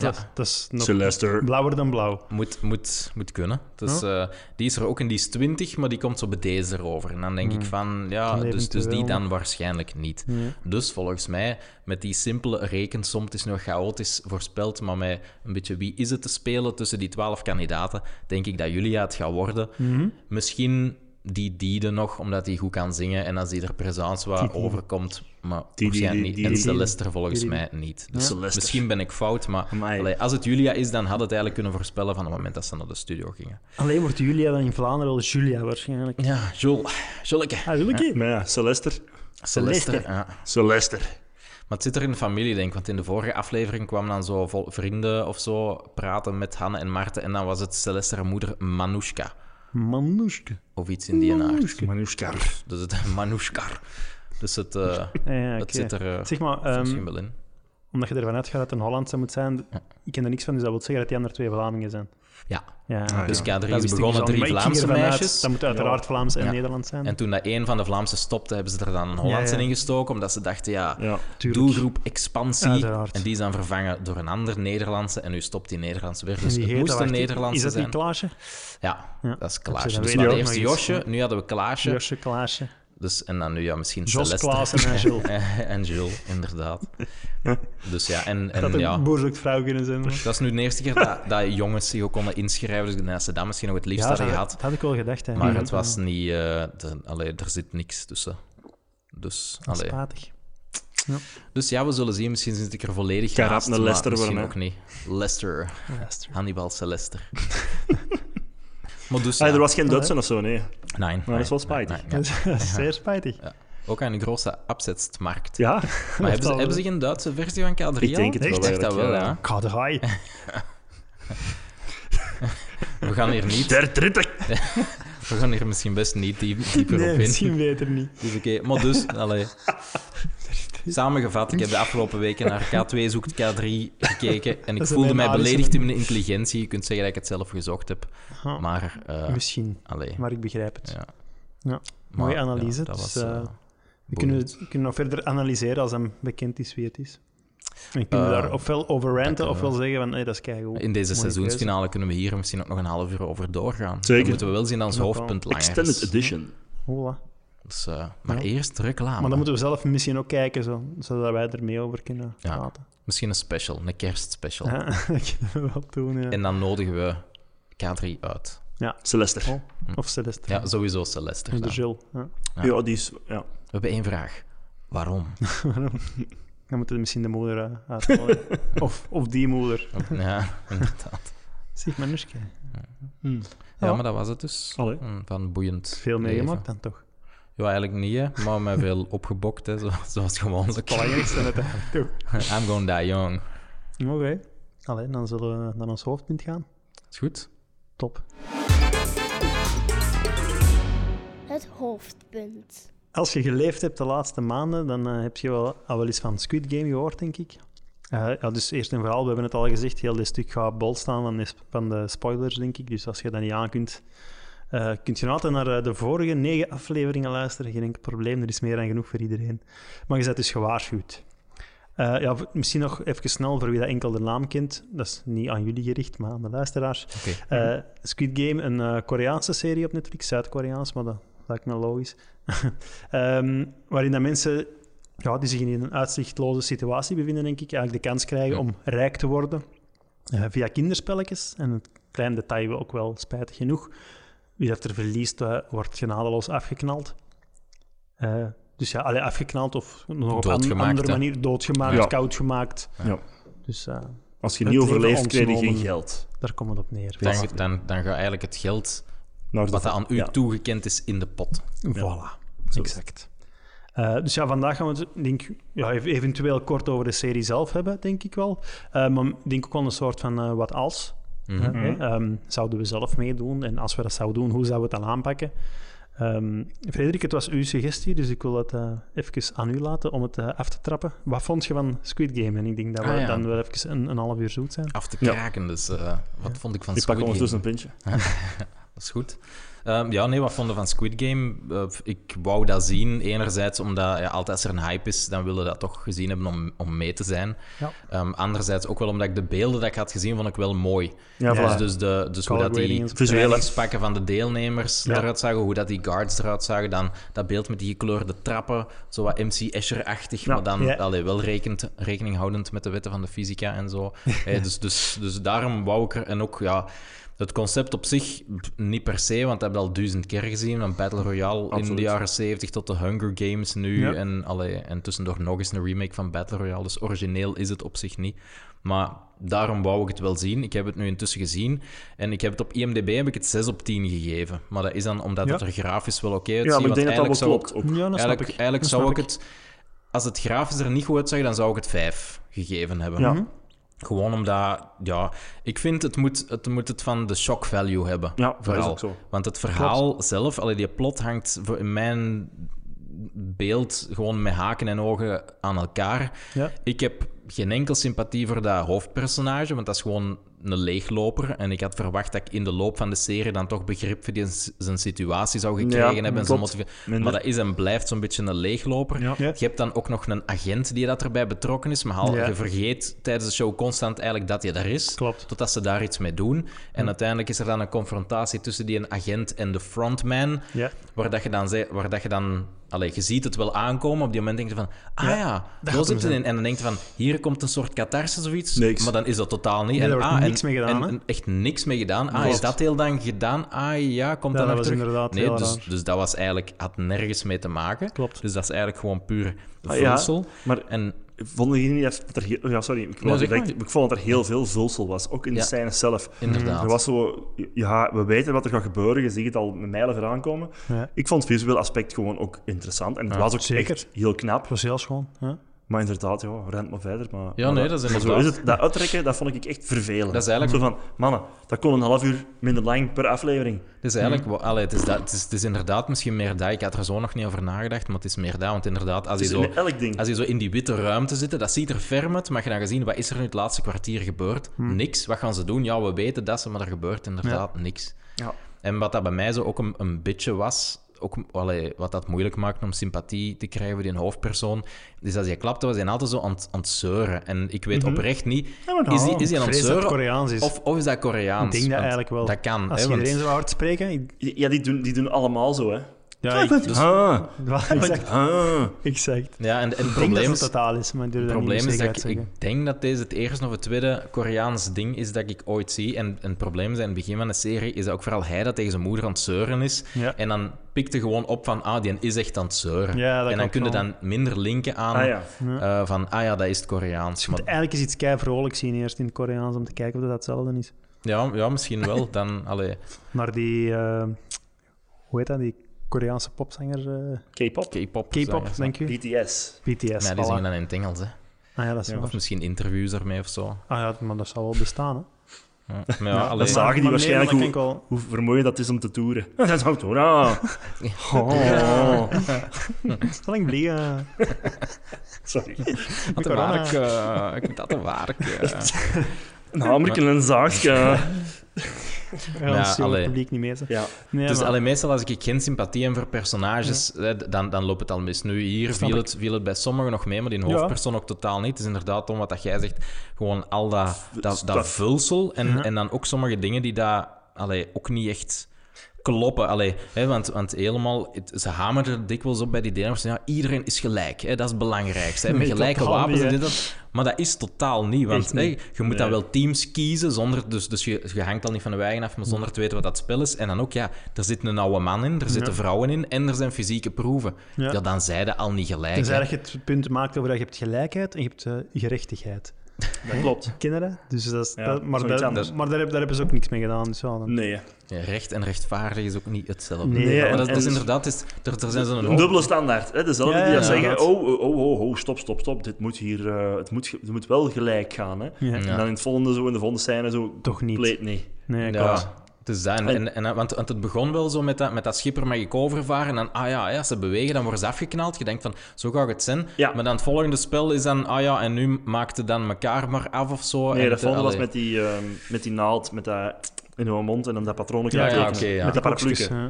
Speaker 1: Dat,
Speaker 2: Ja.
Speaker 1: dat is nog
Speaker 3: Celester.
Speaker 1: blauwer dan blauw.
Speaker 2: Moet, moet, moet kunnen. Dus, eh, die is er ook en die is 20, maar die komt zo bij deze erover. En dan denk ik van, ja, dus, dus die dan waarschijnlijk niet. Dus volgens mij, met die simpele rekensom, het is nog chaotisch voorspeld, maar met een beetje wie is het te spelen tussen die 12 kandidaten, denk ik dat Julia het gaat worden. Misschien die Diede nog, omdat hij goed kan zingen en als die er presence wat overkomt, maar waarschijnlijk niet. en. Celester volgens mij niet. Dus misschien ben ik fout, maar allee, als het Julia is, dan had het eigenlijk kunnen voorspellen van het moment dat ze naar de studio gingen.
Speaker 1: Alleen wordt Julia dan in Vlaanderen wel Julia waarschijnlijk.
Speaker 2: Ja, Jules. Juleke.
Speaker 1: Ah?
Speaker 3: Maar ja, Celester.
Speaker 2: Ja. Maar het zit er in de familie, denk ik. Want in de vorige aflevering kwamen dan zo vol vrienden of zo praten met Hanne en Marten. En dan was het Celeste haar moeder Manushka.
Speaker 1: Manouske.
Speaker 2: Of iets in die aard.
Speaker 3: Manuskar.
Speaker 2: Dus het Manushkar. Dus het, eh,
Speaker 1: Ja, ja,
Speaker 2: het
Speaker 1: oké.
Speaker 2: zit er eh,
Speaker 1: Zeg maar,
Speaker 2: misschien
Speaker 1: ehm,
Speaker 2: wel in.
Speaker 1: omdat je ervan uitgaat dat het een Hollandse moet zijn, ik ken er niks van, dus dat wil zeggen dat die andere twee Vlamingen zijn.
Speaker 2: Ja.
Speaker 1: Ja,
Speaker 3: Ah,
Speaker 2: Dus
Speaker 3: ja.
Speaker 2: K3
Speaker 1: dat
Speaker 2: is begonnen drie Vlaamse meisjes.
Speaker 1: Dat moet uiteraard Vlaams en
Speaker 2: Ja.
Speaker 1: Nederlands zijn.
Speaker 2: En toen dat een van de Vlaamse stopte, hebben ze er dan een Hollandse
Speaker 1: Ja, ja.
Speaker 2: in gestoken. Omdat ze dachten, ja, doelgroep expansie.
Speaker 1: Uiteraard.
Speaker 2: En die is dan vervangen door een ander Nederlandse. En nu stopt die Nederlandse weer. Dus het moest een Nederlandse
Speaker 1: Is dat
Speaker 2: zijn.
Speaker 1: die Klaasje?
Speaker 2: Ja,
Speaker 1: Ja.
Speaker 2: dat is Klaasje. Dus we hadden eerst Josje, nu hadden we Klaasje.
Speaker 1: Josje, Klaasje.
Speaker 2: Dus, en dan nu ja, misschien
Speaker 1: Jos,
Speaker 2: Celeste.
Speaker 1: Klaas en Jules.
Speaker 2: en Jules, inderdaad. Dus ja, en, en
Speaker 1: Dat
Speaker 2: ja,
Speaker 1: een vrouw kunnen zijn.
Speaker 2: dat is nu de eerste keer dat, dat jongens zich ook konden inschrijven. Dus ik denk dat ze dat misschien nog het liefst
Speaker 1: Ja,
Speaker 2: hadden
Speaker 1: dat,
Speaker 2: gehad.
Speaker 1: dat had ik wel gedacht. Hè.
Speaker 2: Maar
Speaker 1: Ja,
Speaker 2: het was
Speaker 1: ja.
Speaker 2: niet... eh, de, allee, er zit niks tussen. Dus, allee.
Speaker 1: spatig.
Speaker 2: Dus ja, we zullen zien. Misschien zit ik er volledig naast,
Speaker 3: Leicester
Speaker 2: misschien
Speaker 3: worden,
Speaker 2: ook niet. Leicester.
Speaker 1: Leicester.
Speaker 2: Hannibal Celester. maar dus,
Speaker 3: Ah, er was geen Duitser of zo, nee.
Speaker 2: Nee,
Speaker 3: Maar dat is wel spijtig.
Speaker 2: nee, ja.
Speaker 1: Dat is zeer spijtig.
Speaker 2: Ja. Ook aan de grote abzetmarkt.
Speaker 3: Ja,
Speaker 2: Maar hebben ze, hebben ze geen Duitse versie van K3
Speaker 3: ik denk het wel
Speaker 1: Echt?
Speaker 2: Ik dacht dat wel, ja.
Speaker 1: Kadraai.
Speaker 2: We gaan hier niet...
Speaker 3: Der dritte.
Speaker 2: We gaan hier misschien best niet diep, dieper
Speaker 1: Nee,
Speaker 2: op in.
Speaker 1: misschien beter niet.
Speaker 2: Dus oké, maar dus, allee. Samengevat, ik heb de afgelopen weken naar K2 zoekt K3 gekeken en ik voelde mij beledigd in mijn intelligentie. Je kunt zeggen dat ik het zelf gezocht heb,
Speaker 1: Aha,
Speaker 2: maar... eh
Speaker 1: Misschien,
Speaker 2: allee,
Speaker 1: maar ik begrijp het.
Speaker 2: ja.
Speaker 1: Ja.
Speaker 2: Maar,
Speaker 1: Mooie analyse,
Speaker 2: ja, dat
Speaker 1: dus,
Speaker 2: was,
Speaker 1: eh,
Speaker 2: eh,
Speaker 1: We kunnen, we kunnen nog verder analyseren als hem bekend is wie het is. En kunnen we daar ofwel over ranten ofwel zeggen van nee, dat is keigoed.
Speaker 2: In deze seizoensfinale kunnen we hier misschien ook nog een half uur over doorgaan.
Speaker 3: Zeker.
Speaker 2: Dan moeten we wel zien
Speaker 1: wel.
Speaker 2: hoofdpunt langer
Speaker 3: Extended edition.
Speaker 1: keuze.
Speaker 2: Dus, eh, maar
Speaker 1: Ja.
Speaker 2: eerst reclame.
Speaker 1: Maar dan moeten we zelf misschien ook kijken, zo, zodat wij er mee over kunnen
Speaker 2: Ja.
Speaker 1: praten.
Speaker 2: Misschien een special, een kerstspecial.
Speaker 1: Ja, dat kunnen we wel doen, ja.
Speaker 2: En dan nodigen we K3 uit.
Speaker 3: Celeste.
Speaker 1: Oh, of Celeste.
Speaker 2: Ja, sowieso Celeste.
Speaker 1: de
Speaker 2: dan.
Speaker 1: Jill. Ja.
Speaker 2: Ja.
Speaker 3: Ja, die is... Ja.
Speaker 2: We hebben één vraag. Waarom?
Speaker 1: Dan moeten we misschien de moeder uh, uitvallen. of, of die moeder.
Speaker 2: Ja, inderdaad.
Speaker 1: Zeg maar eens
Speaker 3: Hm.
Speaker 2: Ja,
Speaker 1: Ja.
Speaker 2: maar dat was het dus.
Speaker 3: Allee.
Speaker 2: Mm, Van boeiend
Speaker 1: Veel meegemaakt dan toch?
Speaker 2: Ja, eigenlijk niet, hè. maar met veel opgebokt, hè, zo- zoals gewoonlijk.
Speaker 1: Het belangrijkste toch?
Speaker 2: I'm going die young.
Speaker 1: Oké. Allee, dan zullen we naar ons hoofdpunt gaan.
Speaker 2: Is goed?
Speaker 1: Top.
Speaker 4: Het hoofdpunt.
Speaker 1: Als je geleefd hebt de laatste maanden, dan eh, heb je wel, al wel eens van Squid Game gehoord, denk ik. Eh, ja, dus eerst en vooral, we hebben het al gezegd, heel dit stuk gaat bol staan van de, sp- van de spoilers, denk ik. Dus als je dat niet aan kunt, eh kunt je altijd naar eh, de vorige negen afleveringen luisteren. Geen enkel probleem, er is meer dan genoeg voor iedereen. Maar je bent dus gewaarschuwd. Eh, ja, misschien nog even snel, voor wie dat enkel de naam kent. Dat is niet aan jullie gericht, maar aan de luisteraars. Squid Game, een Koreaanse serie op Netflix, Zuid-Koreaans, maar dat lijkt me logisch. Ehm, waarin dat mensen ja, die zich in een uitzichtloze situatie bevinden, denk ik, eigenlijk de kans krijgen
Speaker 2: Ja.
Speaker 1: om rijk te worden via kinderspelletjes. En een klein detail ook wel spijtig genoeg. Wie dat er verliest, eh, wordt genadeloos afgeknald. Eh, dus ja, allee, afgeknald of nog op een andere
Speaker 2: hè?
Speaker 1: manier doodgemaakt,
Speaker 3: Ja.
Speaker 1: koud gemaakt.
Speaker 3: Ja.
Speaker 1: Dus eh,
Speaker 3: Als je niet overleeft, krijg je geen geld.
Speaker 1: daar komt het op neer.
Speaker 2: Dan, dan, dan gaat eigenlijk het geld
Speaker 3: Naar de-
Speaker 2: wat aan u
Speaker 3: ja.
Speaker 2: toegekend is in de pot.
Speaker 1: Voilà, exact. Eh, dus ja, vandaag gaan we het denk, ik, ja, ev- eventueel kort over de serie zelf hebben, denk ik wel. Eh, maar ik denk ook wel een soort van eh, wat als.
Speaker 2: Mhm.
Speaker 1: hè. Ehm, zouden we zelf meedoen? En als we dat zouden doen, hoe zouden we het dan aanpakken? Ehm, Frederik, het was uw suggestie, dus ik wil het eh, even aan u laten om het eh, af te trappen. Wat vond je van Squid Game? En ik denk dat we
Speaker 2: Ah, ja.
Speaker 1: dan wel even een, een half uur zoet zijn.
Speaker 2: Af te
Speaker 3: Ja.
Speaker 2: kraken, dus eh, wat vond ik van
Speaker 3: Ik pak
Speaker 2: Squid
Speaker 3: ondertussen
Speaker 2: Game?
Speaker 3: een pintje.
Speaker 2: Dat is goed. Ehm, ja, nee, wat vonden van Squid Game? Eh, ik wou dat zien. Enerzijds omdat ja, altijd als er een hype is, dan willen we dat toch gezien hebben om, om mee te zijn.
Speaker 1: Ja.
Speaker 2: Ehm, anderzijds ook wel omdat ik de beelden dat ik had gezien, vond ik wel mooi.
Speaker 3: Ja, voilà.
Speaker 2: Dus, dus, de, dus hoe dat die
Speaker 1: grading en zo.
Speaker 3: Visueel, hè?
Speaker 2: trainingspakken van de deelnemers
Speaker 1: Ja.
Speaker 2: eruit zagen, hoe dat die guards eruit zagen, dan dat beeld met die gekleurde trappen, zo wat MC Escher-achtig,
Speaker 3: Ja.
Speaker 2: maar dan
Speaker 1: Ja.
Speaker 2: allee, wel rekent, rekening houdend met de wetten van de fysica en zo. Dus, dus, dus daarom wou ik er... En ook, ja... Het concept op zich niet per se, want we hebben al duizend keer gezien. Van Battle Royale in de jaren 70 tot de Hunger Games nu.
Speaker 1: Ja.
Speaker 2: En, allee, en tussendoor nog eens een remake van Battle Royale. Dus origineel is het op zich niet. Maar daarom wou ik het wel zien. Ik heb het nu intussen gezien. En ik heb het op IMDb heb ik het 6 op 10 gegeven. Maar dat is dan omdat
Speaker 1: Ja.
Speaker 2: het er grafisch wel oké uitziet.
Speaker 3: Ja, maar ik denk dat dat wel klopt. Ook.
Speaker 1: Ja, dat snap
Speaker 2: Eigenlijk,
Speaker 1: ik.
Speaker 2: eigenlijk
Speaker 1: Dat
Speaker 2: zou
Speaker 1: snap
Speaker 2: ik het... Als het grafisch er niet goed uitzag, dan zou ik het 5 gegeven hebben.
Speaker 3: Ja.
Speaker 2: Gewoon omdat, ja, ik vind het moet het, moet het van de shock value hebben.
Speaker 3: Ja, dat is
Speaker 2: vooral.
Speaker 3: ook zo.
Speaker 2: Want het verhaal zelf, allee, die plot hangt voor in mijn beeld gewoon met haken en ogen aan elkaar.
Speaker 1: Ja.
Speaker 2: Ik heb geen enkel sympathie voor dat hoofdpersonage, want dat is gewoon een leegloper. En ik had verwacht dat ik in de loop van de serie dan toch begrip voor die, zijn situatie zou gekregen
Speaker 3: Ja,
Speaker 2: hebben. Zijn maar dat is en blijft zo'n beetje een leegloper.
Speaker 3: Ja.
Speaker 2: Je hebt dan ook nog een agent die dat erbij betrokken is, maar al,
Speaker 1: Ja.
Speaker 2: je vergeet tijdens de show constant eigenlijk dat je daar is.
Speaker 1: Klopt.
Speaker 2: Totdat ze daar iets mee doen. En uiteindelijk is er dan een confrontatie tussen die een agent en de frontman.
Speaker 1: Ja.
Speaker 2: Waar dat je dan... zei- Waar dat je dan allee, je ziet het wel aankomen. Op die moment denk je van... Ah
Speaker 1: Ja,
Speaker 2: ja,
Speaker 1: dat
Speaker 2: zo
Speaker 1: gaat
Speaker 2: zit het in. En dan denk je van... Hier komt een soort catharsis of iets.
Speaker 3: Niks.
Speaker 2: Maar dan is dat totaal niet.
Speaker 1: Nee,
Speaker 2: en ah, en
Speaker 1: niks mee gedaan,
Speaker 2: en, echt niks mee gedaan. Ah, is dat deel dan gedaan? Ah ja, komt
Speaker 1: Ja,
Speaker 2: dat terug?
Speaker 1: inderdaad
Speaker 2: Nee,
Speaker 1: heel
Speaker 2: dus,
Speaker 1: raar.
Speaker 2: dus dat was eigenlijk, had nergens mee te maken.
Speaker 1: Klopt.
Speaker 2: Dus dat is eigenlijk gewoon puur
Speaker 3: Ah, ja.
Speaker 2: vulsel.
Speaker 3: Maar
Speaker 2: En
Speaker 3: vonden jullie niet dat er heel... Ja, sorry. Ik,
Speaker 2: zeg
Speaker 3: direct- ik vond dat er heel veel vulsel was. Ook in de scène zelf.
Speaker 2: inderdaad.
Speaker 3: Er was zo... Ja, we weten wat er gaat gebeuren. Je ziet het al met mijlen vooraan komen.
Speaker 1: Ja.
Speaker 3: Ik vond het visueel aspect gewoon ook interessant. En het was ook
Speaker 1: zeker.
Speaker 3: echt heel knap.
Speaker 1: Het was heel schoon. Ja.
Speaker 3: Maar inderdaad, ja, rent maar verder. Maar,
Speaker 2: Ja,
Speaker 3: maar
Speaker 2: nee, dat is
Speaker 3: maar zo
Speaker 2: inderdaad-
Speaker 3: is het. Dat uittrekken, dat vond ik echt vervelend.
Speaker 2: Dat is eigenlijk-
Speaker 3: Zo van, mannen, dat kon een half uur minder lang per aflevering.
Speaker 2: Het is eigenlijk, wel- allee, het, is dat, het, is, het is inderdaad misschien meer dat. Ik had er zo nog niet over nagedacht, maar het is meer dat. Want inderdaad, als je, zo,
Speaker 3: in elk ding.
Speaker 2: als je zo in die witte ruimte zit, dat ziet er ferm uit, maar je dan gezien, wat is er nu het laatste kwartier gebeurd? Niks. Wat gaan ze doen? Ja, we weten dat ze, maar er gebeurt inderdaad niks.
Speaker 3: Ja.
Speaker 2: En wat dat bij mij zo ook een, een beetje was, ook, allee, wat dat moeilijk maakt om sympathie te krijgen voor die hoofdpersoon, is als hij klapte, was hij altijd zo aan, het- aan het zeuren. En ik weet oprecht niet,
Speaker 3: Ja,
Speaker 2: is hij, is hij aan het zeuren?
Speaker 1: Koreaans is.
Speaker 2: Of, of is dat Koreaans?
Speaker 1: Ik denk dat
Speaker 2: Want
Speaker 1: eigenlijk wel.
Speaker 2: Dat kan.
Speaker 1: Als
Speaker 2: hè, want-
Speaker 1: iedereen zo hard spreken... Ik,
Speaker 3: Ja, die doen, die doen allemaal zo, hè.
Speaker 1: Ja, ik,
Speaker 2: Dus-
Speaker 3: Ah,
Speaker 1: exact.
Speaker 3: ah.
Speaker 1: exact.
Speaker 2: Ja, en, en het probleem is...
Speaker 1: het totaal is, maar
Speaker 2: Het probleem is dat ik, denk dat deze het eerste of het tweede Koreaans ding is dat ik ooit zie. En, en het probleem is, in het begin van de serie, is dat ook vooral hij dat tegen zijn moeder aan het zeuren is.
Speaker 1: Ja.
Speaker 2: En dan pikt hij gewoon op van, ah, die is echt aan het zeuren.
Speaker 1: Ja, dat
Speaker 2: en dan kun je dan minder linken aan
Speaker 3: Ah, ja.
Speaker 2: eh, van, ah ja, dat is het Koreaans. Maar,
Speaker 1: Eigenlijk is iets kei vrolijk zien eerst in het Koreaans om te kijken of dat hetzelfde is.
Speaker 2: ja, ja, misschien wel. Dan, allee,
Speaker 1: Maar die... eh, hoe heet dat? Die Koreaanse popzanger... eh,
Speaker 3: K-pop.
Speaker 2: K-pop.
Speaker 1: K-pop, denk je?
Speaker 3: BTS.
Speaker 1: BTS.
Speaker 2: Ja, die
Speaker 1: voilà.
Speaker 2: zingen dan in het Engels, hè.
Speaker 1: Ah ja, dat is
Speaker 3: Ja.
Speaker 2: Of misschien interviews ermee of zo.
Speaker 1: Ah ja, maar dat zal wel bestaan, hè.
Speaker 2: Ja, maar ja,
Speaker 3: dat zagen die
Speaker 1: Maar
Speaker 3: waarschijnlijk hoe, vermoeiend dat is om te toeren. Dat is ook toch, ah. Oh.
Speaker 1: Zal ik vliegen?
Speaker 3: Sorry.
Speaker 2: Wat een
Speaker 1: corona.
Speaker 2: werk, eh, ik moet dat een werk.
Speaker 3: Een hamerken en een zaagje.
Speaker 1: Ja,
Speaker 2: Ja,
Speaker 1: ja het
Speaker 2: allee.
Speaker 1: publiek niet mee. zo.
Speaker 3: Ja.
Speaker 1: Nee,
Speaker 2: Dus
Speaker 1: maar-
Speaker 2: alleen meestal als ik geen sympathie heb voor personages, hè, dan, dan loopt het al mis. Nu hier
Speaker 1: Snap
Speaker 2: viel
Speaker 1: ik.
Speaker 2: het, viel het bij sommigen nog mee, maar die
Speaker 1: Ja.
Speaker 2: hoofdpersoon ook totaal niet. Het is inderdaad om wat dat jij zegt, gewoon al dat, dat, dat vulsel en,
Speaker 1: Ja.
Speaker 2: en dan ook sommige dingen die daar allee, ook niet echt kloppen. Allee, hè, want, want helemaal, het- ze hameren er dikwijls op bij die Denen. Ja, iedereen is gelijk, hè, dat is het belangrijkste. Hè, met
Speaker 1: Nee,
Speaker 2: gelijke wapens
Speaker 1: niet,
Speaker 2: en
Speaker 1: hè.
Speaker 2: dit, dat. Maar dat is totaal niet, want
Speaker 1: Echt niet.
Speaker 2: hè, je moet dan wel teams kiezen, zonder, dus, dus je, je hangt al niet van de wagen af, maar zonder te weten wat dat spel is. En dan ook, ja, er zit een oude man in, er zitten vrouwen in en er zijn fysieke proeven. Ja,
Speaker 1: Ja.
Speaker 2: dan zij dat al niet gelijk.
Speaker 1: Tenzij
Speaker 2: hè.
Speaker 1: dat je het punt maakt over dat je hebt gelijkheid en je hebt eh, gerechtigheid.
Speaker 3: Dat klopt.
Speaker 1: Dat? Dus dat is,
Speaker 3: Ja,
Speaker 1: dat- maar daar,
Speaker 3: anders.
Speaker 1: maar daar, heb- daar hebben ze ook niks mee gedaan. Dus ja, dan-
Speaker 3: Nee.
Speaker 2: Ja, recht en rechtvaardig is ook niet hetzelfde.
Speaker 1: Nee,
Speaker 3: Nee,
Speaker 2: maar
Speaker 3: en-
Speaker 2: dat, dat is inderdaad, is, er, er zijn zo'n
Speaker 3: Een dubbele standaard. Hè? Dezelfde
Speaker 1: Ja,
Speaker 3: die dat zeggen, oh, oh, oh, oh, stop, stop, stop. Dit moet hier, eh, het, moet, het moet wel gelijk gaan. Hè?
Speaker 1: Ja.
Speaker 2: Ja.
Speaker 3: En dan in het volgende, zo, in de volgende scène, zo,
Speaker 1: Toch niet.
Speaker 3: compleet nee.
Speaker 1: Nee, klopt.
Speaker 2: Dat. En, en, en- want, want het begon wel zo met dat, met dat schipper mag ik overvaren. En dan, ah ja, ja, als ze bewegen, dan worden ze afgeknald. Je denkt van, zo gaat het zijn.
Speaker 3: Ja.
Speaker 2: Maar dan het volgende spel is dan, ah ja, en nu maakte dan elkaar maar af of zo.
Speaker 3: Nee,
Speaker 2: en
Speaker 3: dat
Speaker 2: te-
Speaker 3: volgende was met die, ehm, met die naald, met dat in uw mond en dan dat patroon
Speaker 2: Ja, ja, ja.
Speaker 3: Met dat
Speaker 1: hè.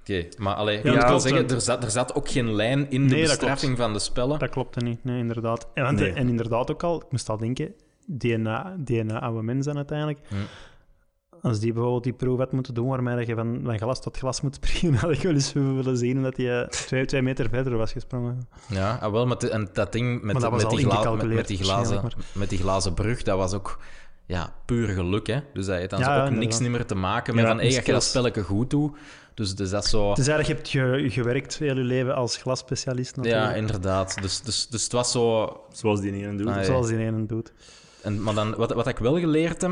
Speaker 2: Oké, maar allee,
Speaker 1: Ja,
Speaker 2: ik wil
Speaker 3: klopt,
Speaker 2: zeggen, er zat, er zat ook geen lijn in de
Speaker 1: Nee,
Speaker 2: bestraffing van de spellen.
Speaker 1: Dat klopte niet, nee, inderdaad. En, want-
Speaker 3: Nee.
Speaker 1: en inderdaad ook al, ik moest al denken, DNA, DNA oude mens dan uiteindelijk.
Speaker 2: Hm.
Speaker 1: Als die bijvoorbeeld die proef had moeten doen waarmee dat je van, van glas tot glas moet springen, had ik wel eens willen zien dat hij eh, twee, twee meter verder was gesprongen.
Speaker 2: Ja, ah, wel, met de- en dat ding met,
Speaker 1: dat
Speaker 2: met, die gla- met, die glazen, met die glazen brug, dat was ook ja, puur geluk. Hè? Dus dat heeft dan
Speaker 1: Ja,
Speaker 2: zo
Speaker 1: ja,
Speaker 2: ook niks meer te maken met
Speaker 3: Ja,
Speaker 2: van, hey, ga je dat spelletje goed doen? Dus, dus dat zo...
Speaker 1: Het is eigenlijk, je hebt ge- gewerkt heel je leven als glasspecialist
Speaker 2: Ja, inderdaad. Dus, dus, dus het was zo...
Speaker 3: Zoals die ene doet.
Speaker 2: Ah, ja.
Speaker 1: Zoals die ene doet.
Speaker 2: En, maar dan, wat, wat ik wel geleerd heb,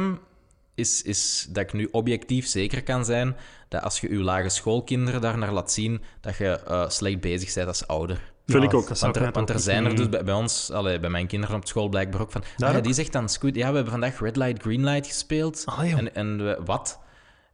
Speaker 2: is, is dat ik nu objectief zeker kan zijn dat als je je lage schoolkinderen daar naar laat zien, dat je eh, slecht bezig bent als ouder.
Speaker 3: Vind
Speaker 1: Ja,
Speaker 3: ik ook.
Speaker 1: dat zou
Speaker 2: Want
Speaker 1: ik
Speaker 2: er, want er
Speaker 1: ook
Speaker 2: zijn er dus bij, bij ons, allee, bij mijn kinderen op school blijkbaar ook van. Ah, ja,
Speaker 1: ook?
Speaker 2: die zegt dan Squid, ja, we hebben vandaag Red Light, Green Light gespeeld.
Speaker 1: Ah,
Speaker 2: en en we- wat?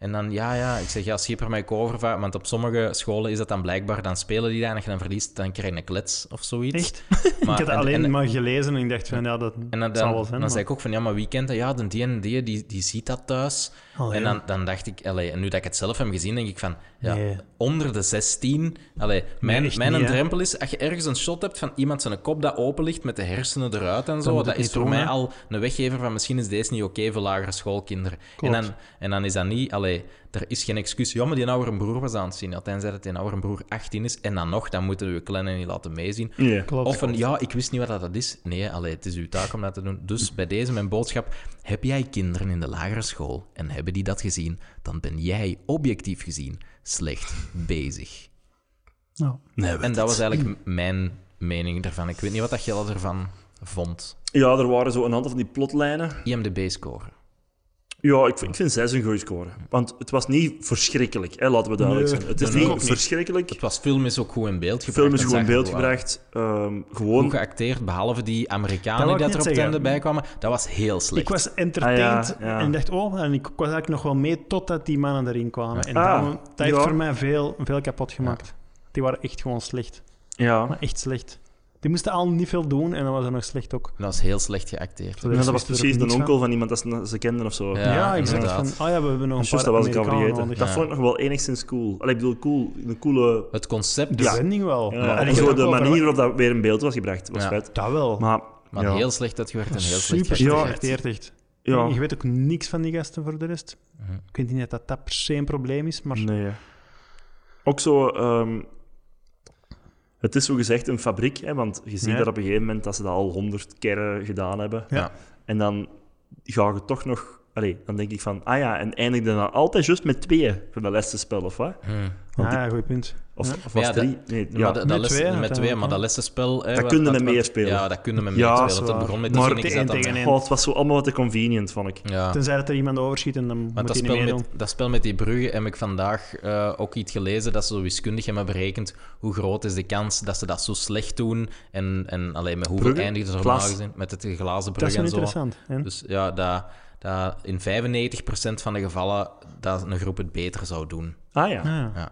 Speaker 2: En dan, ja, ja, ik zeg, ja, schipper mij overvaart. Want op sommige scholen is dat dan blijkbaar, dan spelen die daar en als je dan verliest, dan krijg je een klets of zoiets.
Speaker 1: Echt?
Speaker 2: Maar-
Speaker 1: ik had
Speaker 2: en-
Speaker 1: alleen
Speaker 2: en-
Speaker 1: maar gelezen en ik dacht van, ja, dat
Speaker 2: En dan,
Speaker 1: zal
Speaker 2: dan,
Speaker 1: wel zijn.
Speaker 2: dan
Speaker 1: maar-
Speaker 2: zei ik ook van, ja, maar wie kent dat? Ja, de die en die, die, die ziet dat thuis.
Speaker 1: Allee,
Speaker 2: en dan, dan dacht ik, allee, en nu dat ik het zelf heb gezien, denk ik van, ja,
Speaker 1: Nee.
Speaker 2: onder de 16, allee, mijn, mijn
Speaker 1: niet,
Speaker 2: drempel is, als je ergens een shot hebt van iemand zijn kop dat open ligt met de hersenen eruit en zo, dat is voor
Speaker 1: doen,
Speaker 2: mij
Speaker 1: hè.
Speaker 2: al een weggever van misschien is deze niet oké voor lagere schoolkinderen. En dan, en dan is dat niet, allee, er is geen excuus. Ja, maar die oudere broer was aan het zien. Tenzij dat die oudere broer 18 is. En dan nog, dan moeten we kleine niet laten meezien.
Speaker 3: Ja.
Speaker 1: Klopt.
Speaker 2: Of een, ja, ik wist niet wat dat is. Nee, allee, het is uw taak om dat te doen. Dus bij deze mijn boodschap. Heb jij kinderen in de lagere school en hebben die dat gezien, dan ben jij objectief gezien slecht bezig.
Speaker 1: Nou,
Speaker 3: Nee,
Speaker 2: En dat was eigenlijk mijn mening daarvan. Ik weet niet wat dat ervan vond.
Speaker 3: Ja, er waren zo een aantal van die plotlijnen.
Speaker 2: IMDb-score.
Speaker 3: Ja, ik, vind- ik vind zes een goede score. Want het was niet verschrikkelijk, hè, laten we duidelijk
Speaker 1: Nee,
Speaker 3: zijn. Het is
Speaker 2: nee,
Speaker 3: niet verschrikkelijk.
Speaker 2: Het was film is ook goed in beeld gebracht.
Speaker 3: film is goed in beeld gebracht. Ehm, gewoon...
Speaker 2: Goed geacteerd, behalve die Amerikanen die dat er op
Speaker 1: zeggen.
Speaker 2: bij kwamen. Dat was heel slecht.
Speaker 1: ik was entertained
Speaker 3: Ah, ja, ja.
Speaker 1: en dacht, oh, en ik was eigenlijk nog wel mee totdat die mannen erin kwamen. En
Speaker 3: Ah,
Speaker 1: dat, dat heeft
Speaker 3: ja.
Speaker 1: voor mij veel, veel kapot gemaakt. Die waren echt gewoon slecht.
Speaker 3: Ja.
Speaker 1: Maar echt slecht. Die moesten al niet veel doen en dan was het nog slecht ook.
Speaker 2: Dat was heel slecht geacteerd.
Speaker 3: Ja, dat was precies de onkel van iemand dat ze, kenden of zo.
Speaker 2: Ja,
Speaker 1: Ja, exact.
Speaker 2: inderdaad.
Speaker 1: Van, oh ja, we hebben nog een paar
Speaker 3: dat was ik al vergeten. Dat vond ik nog wel enigszins cool. Allee, ik bedoel, cool, een coole...
Speaker 2: Het concept,
Speaker 1: De
Speaker 3: Ja.
Speaker 1: wending wel.
Speaker 3: Ja,
Speaker 1: En
Speaker 3: en
Speaker 1: ik
Speaker 3: zo de manier waarop dat weer in beeld was gebracht, was
Speaker 2: Ja.
Speaker 3: vet.
Speaker 1: Dat wel.
Speaker 3: Maar,
Speaker 2: maar
Speaker 3: ja.
Speaker 2: heel slecht uitgewerkt en heel slecht
Speaker 1: Super
Speaker 2: geacteerd.
Speaker 1: slecht geacteerd, echt.
Speaker 3: Ja.
Speaker 1: Je weet ook niks van die gasten voor de rest.
Speaker 2: Mhm.
Speaker 1: Ik weet niet dat dat per se een probleem is, maar...
Speaker 3: Nee. Ook zo... ehm, het is zo gezegd een fabriek, hè, want je ziet
Speaker 1: Ja.
Speaker 3: dat op een gegeven moment dat ze dat al honderd keren gedaan hebben.
Speaker 1: Ja.
Speaker 3: En dan ga je toch nog... Allee, dan denk ik van, ah ja, en eindigde dan altijd juist met tweeën van de laatste spel, of wat?
Speaker 2: Hmm.
Speaker 3: Want
Speaker 1: Ah, ja, goed punt.
Speaker 3: Of,
Speaker 1: Ja.
Speaker 3: of was
Speaker 2: Ja,
Speaker 3: het drie? Nee, ja.
Speaker 2: Maar, de- dat
Speaker 1: Met
Speaker 2: les-
Speaker 1: twee,
Speaker 2: met twee, maar
Speaker 1: ja.
Speaker 2: dat lessenspel... hè,
Speaker 3: Dat
Speaker 2: wat-
Speaker 3: kun je
Speaker 2: wat-
Speaker 3: met
Speaker 2: wat-
Speaker 3: meer spelen.
Speaker 2: Ja, dat kunnen met
Speaker 3: Ja,
Speaker 2: meer
Speaker 1: dat
Speaker 2: spelen.
Speaker 1: is
Speaker 2: Het
Speaker 1: waar.
Speaker 2: begon met
Speaker 3: Maar-
Speaker 2: de Phoenix
Speaker 1: één
Speaker 2: dat dan-
Speaker 1: tegen één.
Speaker 3: Oh, het was zo allemaal wat te convenient, vond ik.
Speaker 2: Ja.
Speaker 1: Tenzij dat er iemand overschiet en dan moet
Speaker 2: Want dat
Speaker 1: niet
Speaker 2: spel,
Speaker 1: meedoen.
Speaker 2: met, dat spel met die bruggen heb ik vandaag eh, ook iets gelezen dat ze zo wiskundig hebben berekend hoe groot is de kans dat ze dat zo slecht doen en, en alleen met hoeveel eindigen ze normaal
Speaker 3: Glas?
Speaker 2: gezien met het glazen
Speaker 1: Dat is
Speaker 2: brug en zo.
Speaker 1: interessant. hè?
Speaker 2: Dus ja, dat, dat in 95% van de gevallen dat een groep het beter zou doen.
Speaker 3: Ah ja,
Speaker 1: Ah, ja.
Speaker 2: Ja.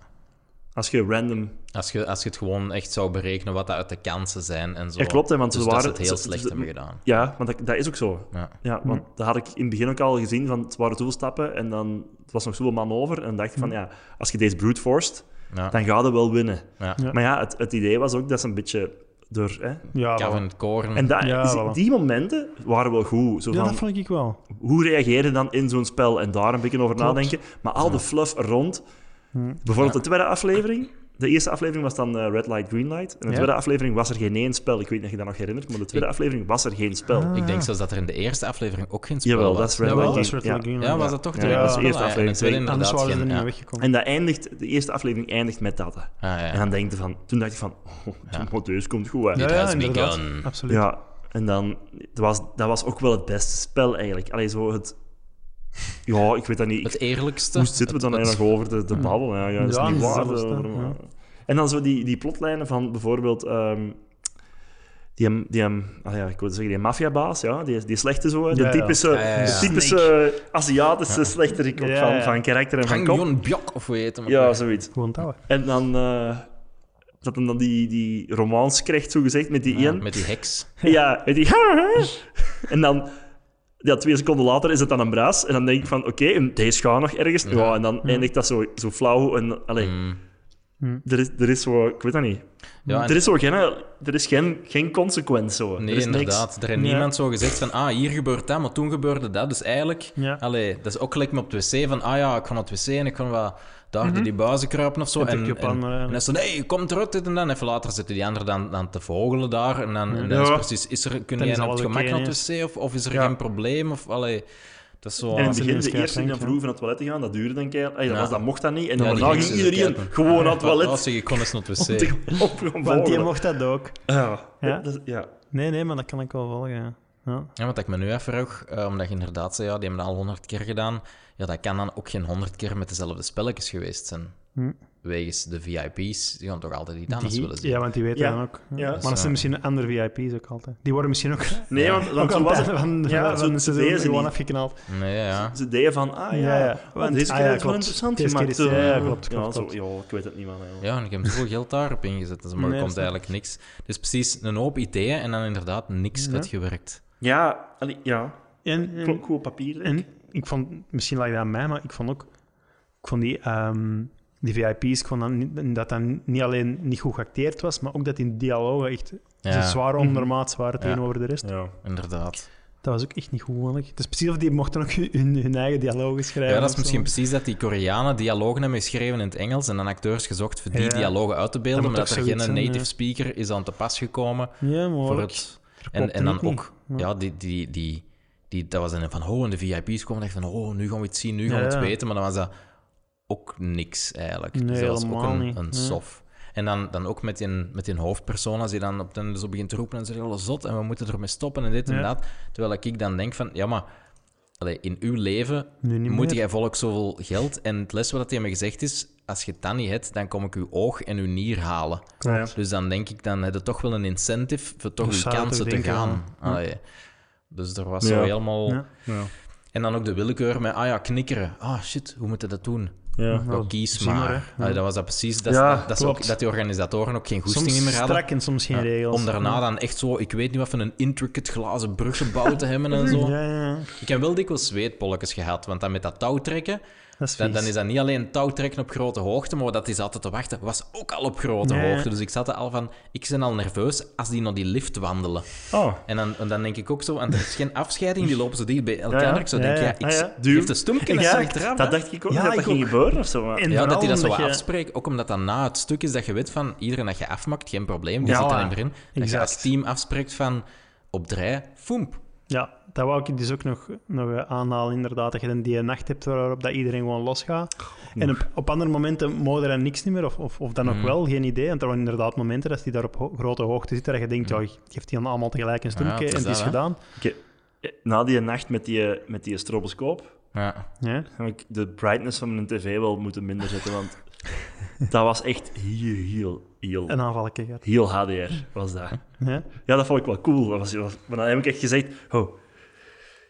Speaker 3: als je random...
Speaker 2: Als je, als je het gewoon echt zou berekenen wat dat uit de kansen zijn en zo.
Speaker 3: Ja, klopt, hè, want
Speaker 2: dus
Speaker 3: ze
Speaker 2: dat
Speaker 3: waren...
Speaker 2: ze het heel
Speaker 3: ze-
Speaker 2: slecht
Speaker 3: ze-
Speaker 2: hebben gedaan.
Speaker 3: Ja, maar dat, dat is ook zo.
Speaker 2: Ja.
Speaker 3: Ja, want dat had ik in het begin ook al gezien, van het waren zoveel stappen en dan het was nog zoveel man over. En dan dacht ik van, ja, als je deze brute forced,
Speaker 2: Ja.
Speaker 3: dan ga je wel winnen.
Speaker 2: Ja.
Speaker 1: Ja.
Speaker 3: Maar ja, het, het idee was ook dat ze een beetje door... Hè,
Speaker 1: Ja,
Speaker 2: Kevin Koren.
Speaker 3: en dat,
Speaker 1: Ja,
Speaker 3: is-
Speaker 1: voilà.
Speaker 3: die momenten waren wel goed. Zo
Speaker 1: ja,
Speaker 3: van,
Speaker 1: dat vond ik wel.
Speaker 3: hoe reageer je dan in zo'n spel? En daar een beetje over
Speaker 1: Klopt.
Speaker 3: nadenken. Maar al de fluff rond...
Speaker 1: Hm.
Speaker 3: Bijvoorbeeld de tweede aflevering. De eerste aflevering was dan eh, Red Light, Green Light. En de
Speaker 1: Ja.
Speaker 3: tweede aflevering was er geen één spel. Ik weet niet of je dat nog herinnert, maar de tweede aflevering was er geen spel.
Speaker 1: Ah.
Speaker 2: Ik denk zelfs dat er in de eerste aflevering ook geen spel
Speaker 3: Jawel,
Speaker 2: was.
Speaker 3: dat is Red
Speaker 1: Jawel,
Speaker 3: Light,
Speaker 1: dat is
Speaker 3: Green-
Speaker 1: Red
Speaker 3: ja.
Speaker 1: Light Green
Speaker 2: Ja,
Speaker 1: Light,
Speaker 2: was dat toch
Speaker 3: Ja,
Speaker 2: de
Speaker 3: dat was de eerste
Speaker 2: ja, en
Speaker 3: aflevering,
Speaker 2: de.
Speaker 1: Anders
Speaker 2: inderdaad
Speaker 1: waren ze er
Speaker 2: geen-
Speaker 1: niet
Speaker 2: ja.
Speaker 1: meer weggekomen.
Speaker 3: En dat eindigt, de eerste aflevering eindigt met dat.
Speaker 2: Ah, ja.
Speaker 3: En dan denk je van, toen dacht ik van, oh,
Speaker 2: Ja.
Speaker 3: deze komt goed. Hè.
Speaker 2: It
Speaker 1: Ja, ja, inderdaad. Absoluut.
Speaker 3: Ja, en dan, dat was, dat was ook wel het beste spel eigenlijk. Allee, zo het... Ja, ik weet dat niet.
Speaker 2: Het eerlijkste.
Speaker 3: Hoe zitten we dan
Speaker 2: het-
Speaker 3: eigenlijk nog over de, de babbel? Ja, ja, dat is
Speaker 1: Ja,
Speaker 3: niet waar.
Speaker 1: zelfs, hè.
Speaker 3: de-
Speaker 1: Ja.
Speaker 3: En dan zo die, die plotlijnen van bijvoorbeeld... ehm, die, hem- die, hem- ah ja, ik wil zeggen, die maffiabaas, ja, die, die slechte zo, de
Speaker 1: Ja,
Speaker 3: typische,
Speaker 2: Ja, ja, ja.
Speaker 3: de typische Aziatische slechterik van,
Speaker 1: ja.
Speaker 3: van karakter en van
Speaker 2: Hang
Speaker 3: kop.
Speaker 2: Jon Bjok, of hoe heet hem?
Speaker 3: Ja, zoiets.
Speaker 1: Gewoon touwen.
Speaker 3: En dan... eh, dat hem dan die, die romance krijgt, zo gezegd, met die
Speaker 2: Ja,
Speaker 3: één.
Speaker 2: met die heks.
Speaker 3: Ja, met die... En dan... Ja, twee seconden later is het dan een bruis. En dan denk ik van, oké, deze gaat nog ergens. Ja, en dan eindigt dat zo, zo flauw. En, allee,
Speaker 2: Mm.
Speaker 3: er, is, er is zo... Ik weet dat niet.
Speaker 2: Ja,
Speaker 3: er is zo geen... Er is geen, geen consequent zo.
Speaker 2: Nee,
Speaker 3: er is
Speaker 2: inderdaad. Er heeft
Speaker 1: Ja.
Speaker 2: niemand zo gezegd van, ah, hier gebeurt dat, maar toen gebeurde dat. Dus eigenlijk,
Speaker 1: Ja.
Speaker 2: allee, dat is ook gelijk met op het wc van, ah ja, ik ga naar het wc en ik kan wel daar door die buizen kruipen of zo.
Speaker 1: En
Speaker 2: En,
Speaker 1: je
Speaker 2: en, dan is het, nee, kom eruit, dit en dan. Even later zitten die anderen dan, dan te vogelen daar. En dan, en dan is precies, is er, kun jij op het gemak naar het wc of, of is er
Speaker 3: Ja.
Speaker 2: geen probleem? Of, allee, dat is zo...
Speaker 3: En in het
Speaker 1: Als je
Speaker 3: begin, de eerste die dan vroegen van het toilet te gaan, dat duurde dan dat,
Speaker 2: Ja.
Speaker 3: dat mocht dat niet. En dan
Speaker 2: Ja,
Speaker 3: daarna ging iedereen gewoon naar het toilet.
Speaker 2: zeg, ik kon eens naar het wc.
Speaker 1: Want die mocht dat ook.
Speaker 3: Ja.
Speaker 1: Ja. Nee, nee, maar dat kan ik wel volgen. Ja. Ja.
Speaker 2: Wat ik me nu even vroeg, eh, omdat je inderdaad zei, ja, die hebben dat al honderd keer gedaan. Ja, dat kan dan ook geen honderd keer met dezelfde spelletjes geweest zijn.
Speaker 1: Hm.
Speaker 2: Wegens de VIP's, die gaan toch altijd iets anders
Speaker 1: Die-
Speaker 2: willen zien.
Speaker 1: ja, want die weten
Speaker 3: Ja.
Speaker 1: dan ook.
Speaker 3: Ja.
Speaker 1: Maar dat zijn misschien andere VIP's ook altijd. Die worden misschien ook,
Speaker 3: Nee, want,
Speaker 1: ook
Speaker 3: want zo was
Speaker 1: het van,
Speaker 3: Ja,
Speaker 1: van
Speaker 3: zo
Speaker 1: de
Speaker 3: deden ze
Speaker 1: gewoon
Speaker 3: niet.
Speaker 1: afgeknald.
Speaker 2: Nee, ja.
Speaker 3: Ze deden van, ah ja,
Speaker 1: Ja, ja. Want-
Speaker 3: deze
Speaker 1: ah,
Speaker 3: keer
Speaker 1: ja,
Speaker 3: is wel
Speaker 1: klopt.
Speaker 3: interessant gemaakt.
Speaker 1: is- ja, ja,
Speaker 3: eh.
Speaker 1: klopt, klopt,
Speaker 3: Ja, zo, ik weet het niet, man. ja.
Speaker 2: En ik heb zoveel geld daarop ingezet, dus, maar er
Speaker 1: Nee,
Speaker 2: komt eigenlijk niks. Dus precies een hoop ideeën en dan inderdaad niks
Speaker 1: Ja.
Speaker 2: uitgewerkt.
Speaker 3: Ja, allee, ja.
Speaker 1: En, en,
Speaker 3: Klonk goed op papier.
Speaker 1: en ik vond, misschien lag dat aan mij, maar ik vond ook, ik vond die, ehm, die VIP's, ik vond dat, niet- dat dat niet alleen niet goed geacteerd was, maar ook dat die dialogen echt
Speaker 2: Ja,
Speaker 1: zwaar ondermaats waren
Speaker 2: Ja.
Speaker 1: tegenover de rest.
Speaker 3: Ja.
Speaker 2: inderdaad.
Speaker 1: Dat was ook echt niet goed. Het is precies of die mochten ook hun, hun eigen dialogen schrijven.
Speaker 2: Ja, dat is misschien
Speaker 1: zo.
Speaker 2: precies dat die Koreanen dialogen hebben geschreven in het Engels en dan acteurs gezocht voor die
Speaker 1: Ja.
Speaker 2: dialogen uit te beelden,
Speaker 1: Dat
Speaker 2: maar dat er geen native
Speaker 1: ja.
Speaker 2: speaker is aan te pas gekomen
Speaker 1: Ja,
Speaker 2: voor het... En, en dan
Speaker 1: niet.
Speaker 2: ook, ja, die, die, die, die, dat was dan van, oh, en de VIP's komen echt van, oh, nu gaan we het zien, nu gaan we het weten, maar dan was dat ook niks eigenlijk.
Speaker 1: Nee,
Speaker 2: dus dat was ook een, een sof. En dan, dan ook met die, met die hoofdpersoon, als die dan op den zo begint te roepen en zegt, alle zot, en we moeten ermee stoppen en dit en dat. Terwijl ik dan denk van, ja, maar allee, in uw leven moet jij volk zoveel geld. En het les wat tegen me gezegd is, als je dat niet hebt, dan kom ik uw oog en uw nier halen.
Speaker 3: Ja, ja.
Speaker 2: Dus dan denk ik, dan heb je toch wel een incentive voor toch
Speaker 1: Dus
Speaker 2: uw kansen te gaan. Allee. Dus er was
Speaker 3: Ja.
Speaker 2: zo helemaal...
Speaker 1: Ja.
Speaker 3: Ja.
Speaker 2: En dan ook de willekeur met, ah ja, knikkeren. Ah shit, hoe moet je dat doen?
Speaker 3: Ja.
Speaker 2: Kies
Speaker 1: maar. Ja.
Speaker 2: Allee, dat was dat precies. Dat,
Speaker 3: Ja,
Speaker 2: dat, dat, ook, die organisatoren ook geen goesting
Speaker 1: Soms
Speaker 2: meer hadden.
Speaker 1: strak en soms geen
Speaker 2: Ja,
Speaker 1: regels.
Speaker 2: Om daarna dan echt zo, ik weet niet wat van een intricate glazen brug gebouwd te hebben en zo.
Speaker 1: Ja, ja, ja.
Speaker 2: Ik heb wel dikwijls zweetpolletjes gehad, want dan met dat touw trekken,
Speaker 1: is
Speaker 2: dan, dan is dat niet alleen touw trekken op grote hoogte, maar dat is altijd te wachten, was ook al op grote hoogte. Dus ik zat er al van, ik ben al nerveus als die naar die lift wandelen.
Speaker 3: Oh,
Speaker 2: En dan, en dan denk ik ook zo, want er is geen afscheiding, die lopen zo dicht bij elkaar.
Speaker 3: Ja, ja.
Speaker 2: Ik zo denk,
Speaker 1: ja.
Speaker 2: ik
Speaker 1: Ah, ja.
Speaker 2: geef de stoempje en
Speaker 3: ja,
Speaker 2: achteraf.
Speaker 3: dat dacht ik ook
Speaker 1: Ja,
Speaker 3: dat dat
Speaker 1: ik
Speaker 3: ging gebeuren of zo. Maar...
Speaker 2: Ja, dat hij dat zo
Speaker 1: je-
Speaker 2: afspreekt. Ook omdat dat na het stuk is dat je weet van iedereen dat je afmaakt, geen probleem, die zit er niet meer in. Dat je als team afspreekt van op draai, foemp.
Speaker 1: Ja, dat wou ik dus ook nog, nog aanhalen, inderdaad. Dat je dan die nacht hebt waarop dat iedereen gewoon losgaat. En op, op andere momenten mogen er dan niks niet meer, of, of, of dan nog
Speaker 2: Mm.
Speaker 1: wel, geen idee. Want er waren inderdaad momenten dat die daar op ho- grote hoogte zitten, dat je denkt, ja, geeft die dan allemaal tegelijk een
Speaker 2: Ja, is
Speaker 1: en het is
Speaker 2: hè.
Speaker 1: gedaan.
Speaker 3: Oké, Na die nacht met die, met die stroboscoop
Speaker 2: Ja.
Speaker 1: Ja.
Speaker 3: heb ik de brightness van mijn tv wel moeten minder zetten, want dat was echt heel, heel, heel,
Speaker 1: Een aanvalletje gehad.
Speaker 3: heel HDR was dat.
Speaker 1: Ja.
Speaker 3: Ja, dat vond ik wel cool. Dat was, dat was- maar dan heb ik echt gezegd, oh,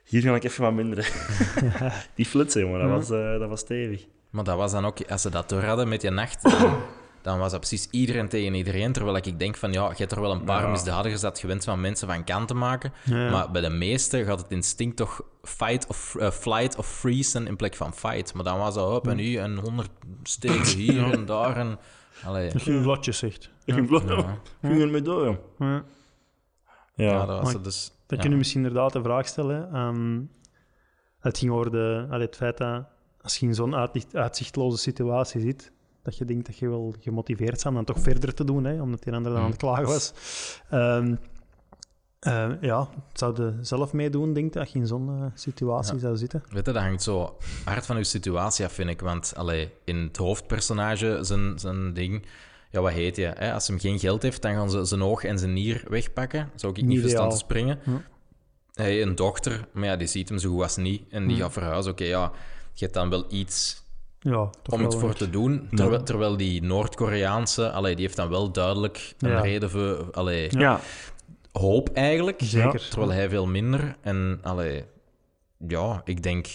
Speaker 3: hier ga ik even wat minderen. Die flitsen, jongen, dat was, eh, dat was stevig.
Speaker 2: Maar dat was dan ook, als ze dat door hadden met je nacht, dan, was dat precies iedereen tegen iedereen. Terwijl ik denk van, ja, je hebt er wel een paar
Speaker 3: Ja.
Speaker 2: misdadigers dat gewend van mensen van kant te maken.
Speaker 1: Ja.
Speaker 2: Maar bij de meeste gaat het instinct toch fight of, eh, flight of freeze in plek van fight. Maar dan was dat op en nu en honderd steken hier en daar. En, allee,
Speaker 1: Dat ging vlotjes, zegt.
Speaker 3: Ik ging vlot-
Speaker 2: ja.
Speaker 3: ging ermee door, joh.
Speaker 1: Ja.
Speaker 3: Ja,
Speaker 2: ja, dat was het dus.
Speaker 1: Dan
Speaker 2: ja.
Speaker 1: kunnen we misschien inderdaad de vraag stellen. ehm, het ging over de, allee, het feit dat als je in zo'n uitzicht- uitzichtloze situatie zit, dat je denkt dat je wel gemotiveerd bent om dan toch verder te doen, hè, omdat die ander dan aan het klagen was. Ehm, eh, ja, zou je zelf meedoen, denk je, als je in zo'n eh, situatie zou zitten?
Speaker 2: Weet je, dat hangt zo hard van je situatie af, vind ik. Want allee, in het hoofdpersonage, zijn, zijn ding... Ja, wat heet je? Hè? Als hij geen geld heeft, dan gaan ze zijn oog en zijn nier wegpakken. Zou ik niet
Speaker 1: Niet
Speaker 2: verstaan te springen. Hij heeft een dochter, maar ja, die ziet hem zo goed als niet. En die
Speaker 1: Ja.
Speaker 2: gaat verhuizen. Oké, ja, je hebt dan wel iets
Speaker 1: Ja, toch
Speaker 2: om het voor te doen. Terwijl, terwijl die Noord-Koreaanse, allee, die heeft dan wel duidelijk een
Speaker 1: Ja.
Speaker 2: reden voor... Allee,
Speaker 3: ja.
Speaker 2: hoop eigenlijk.
Speaker 1: Zeker.
Speaker 2: Terwijl hij veel minder. En allee, ja, ik denk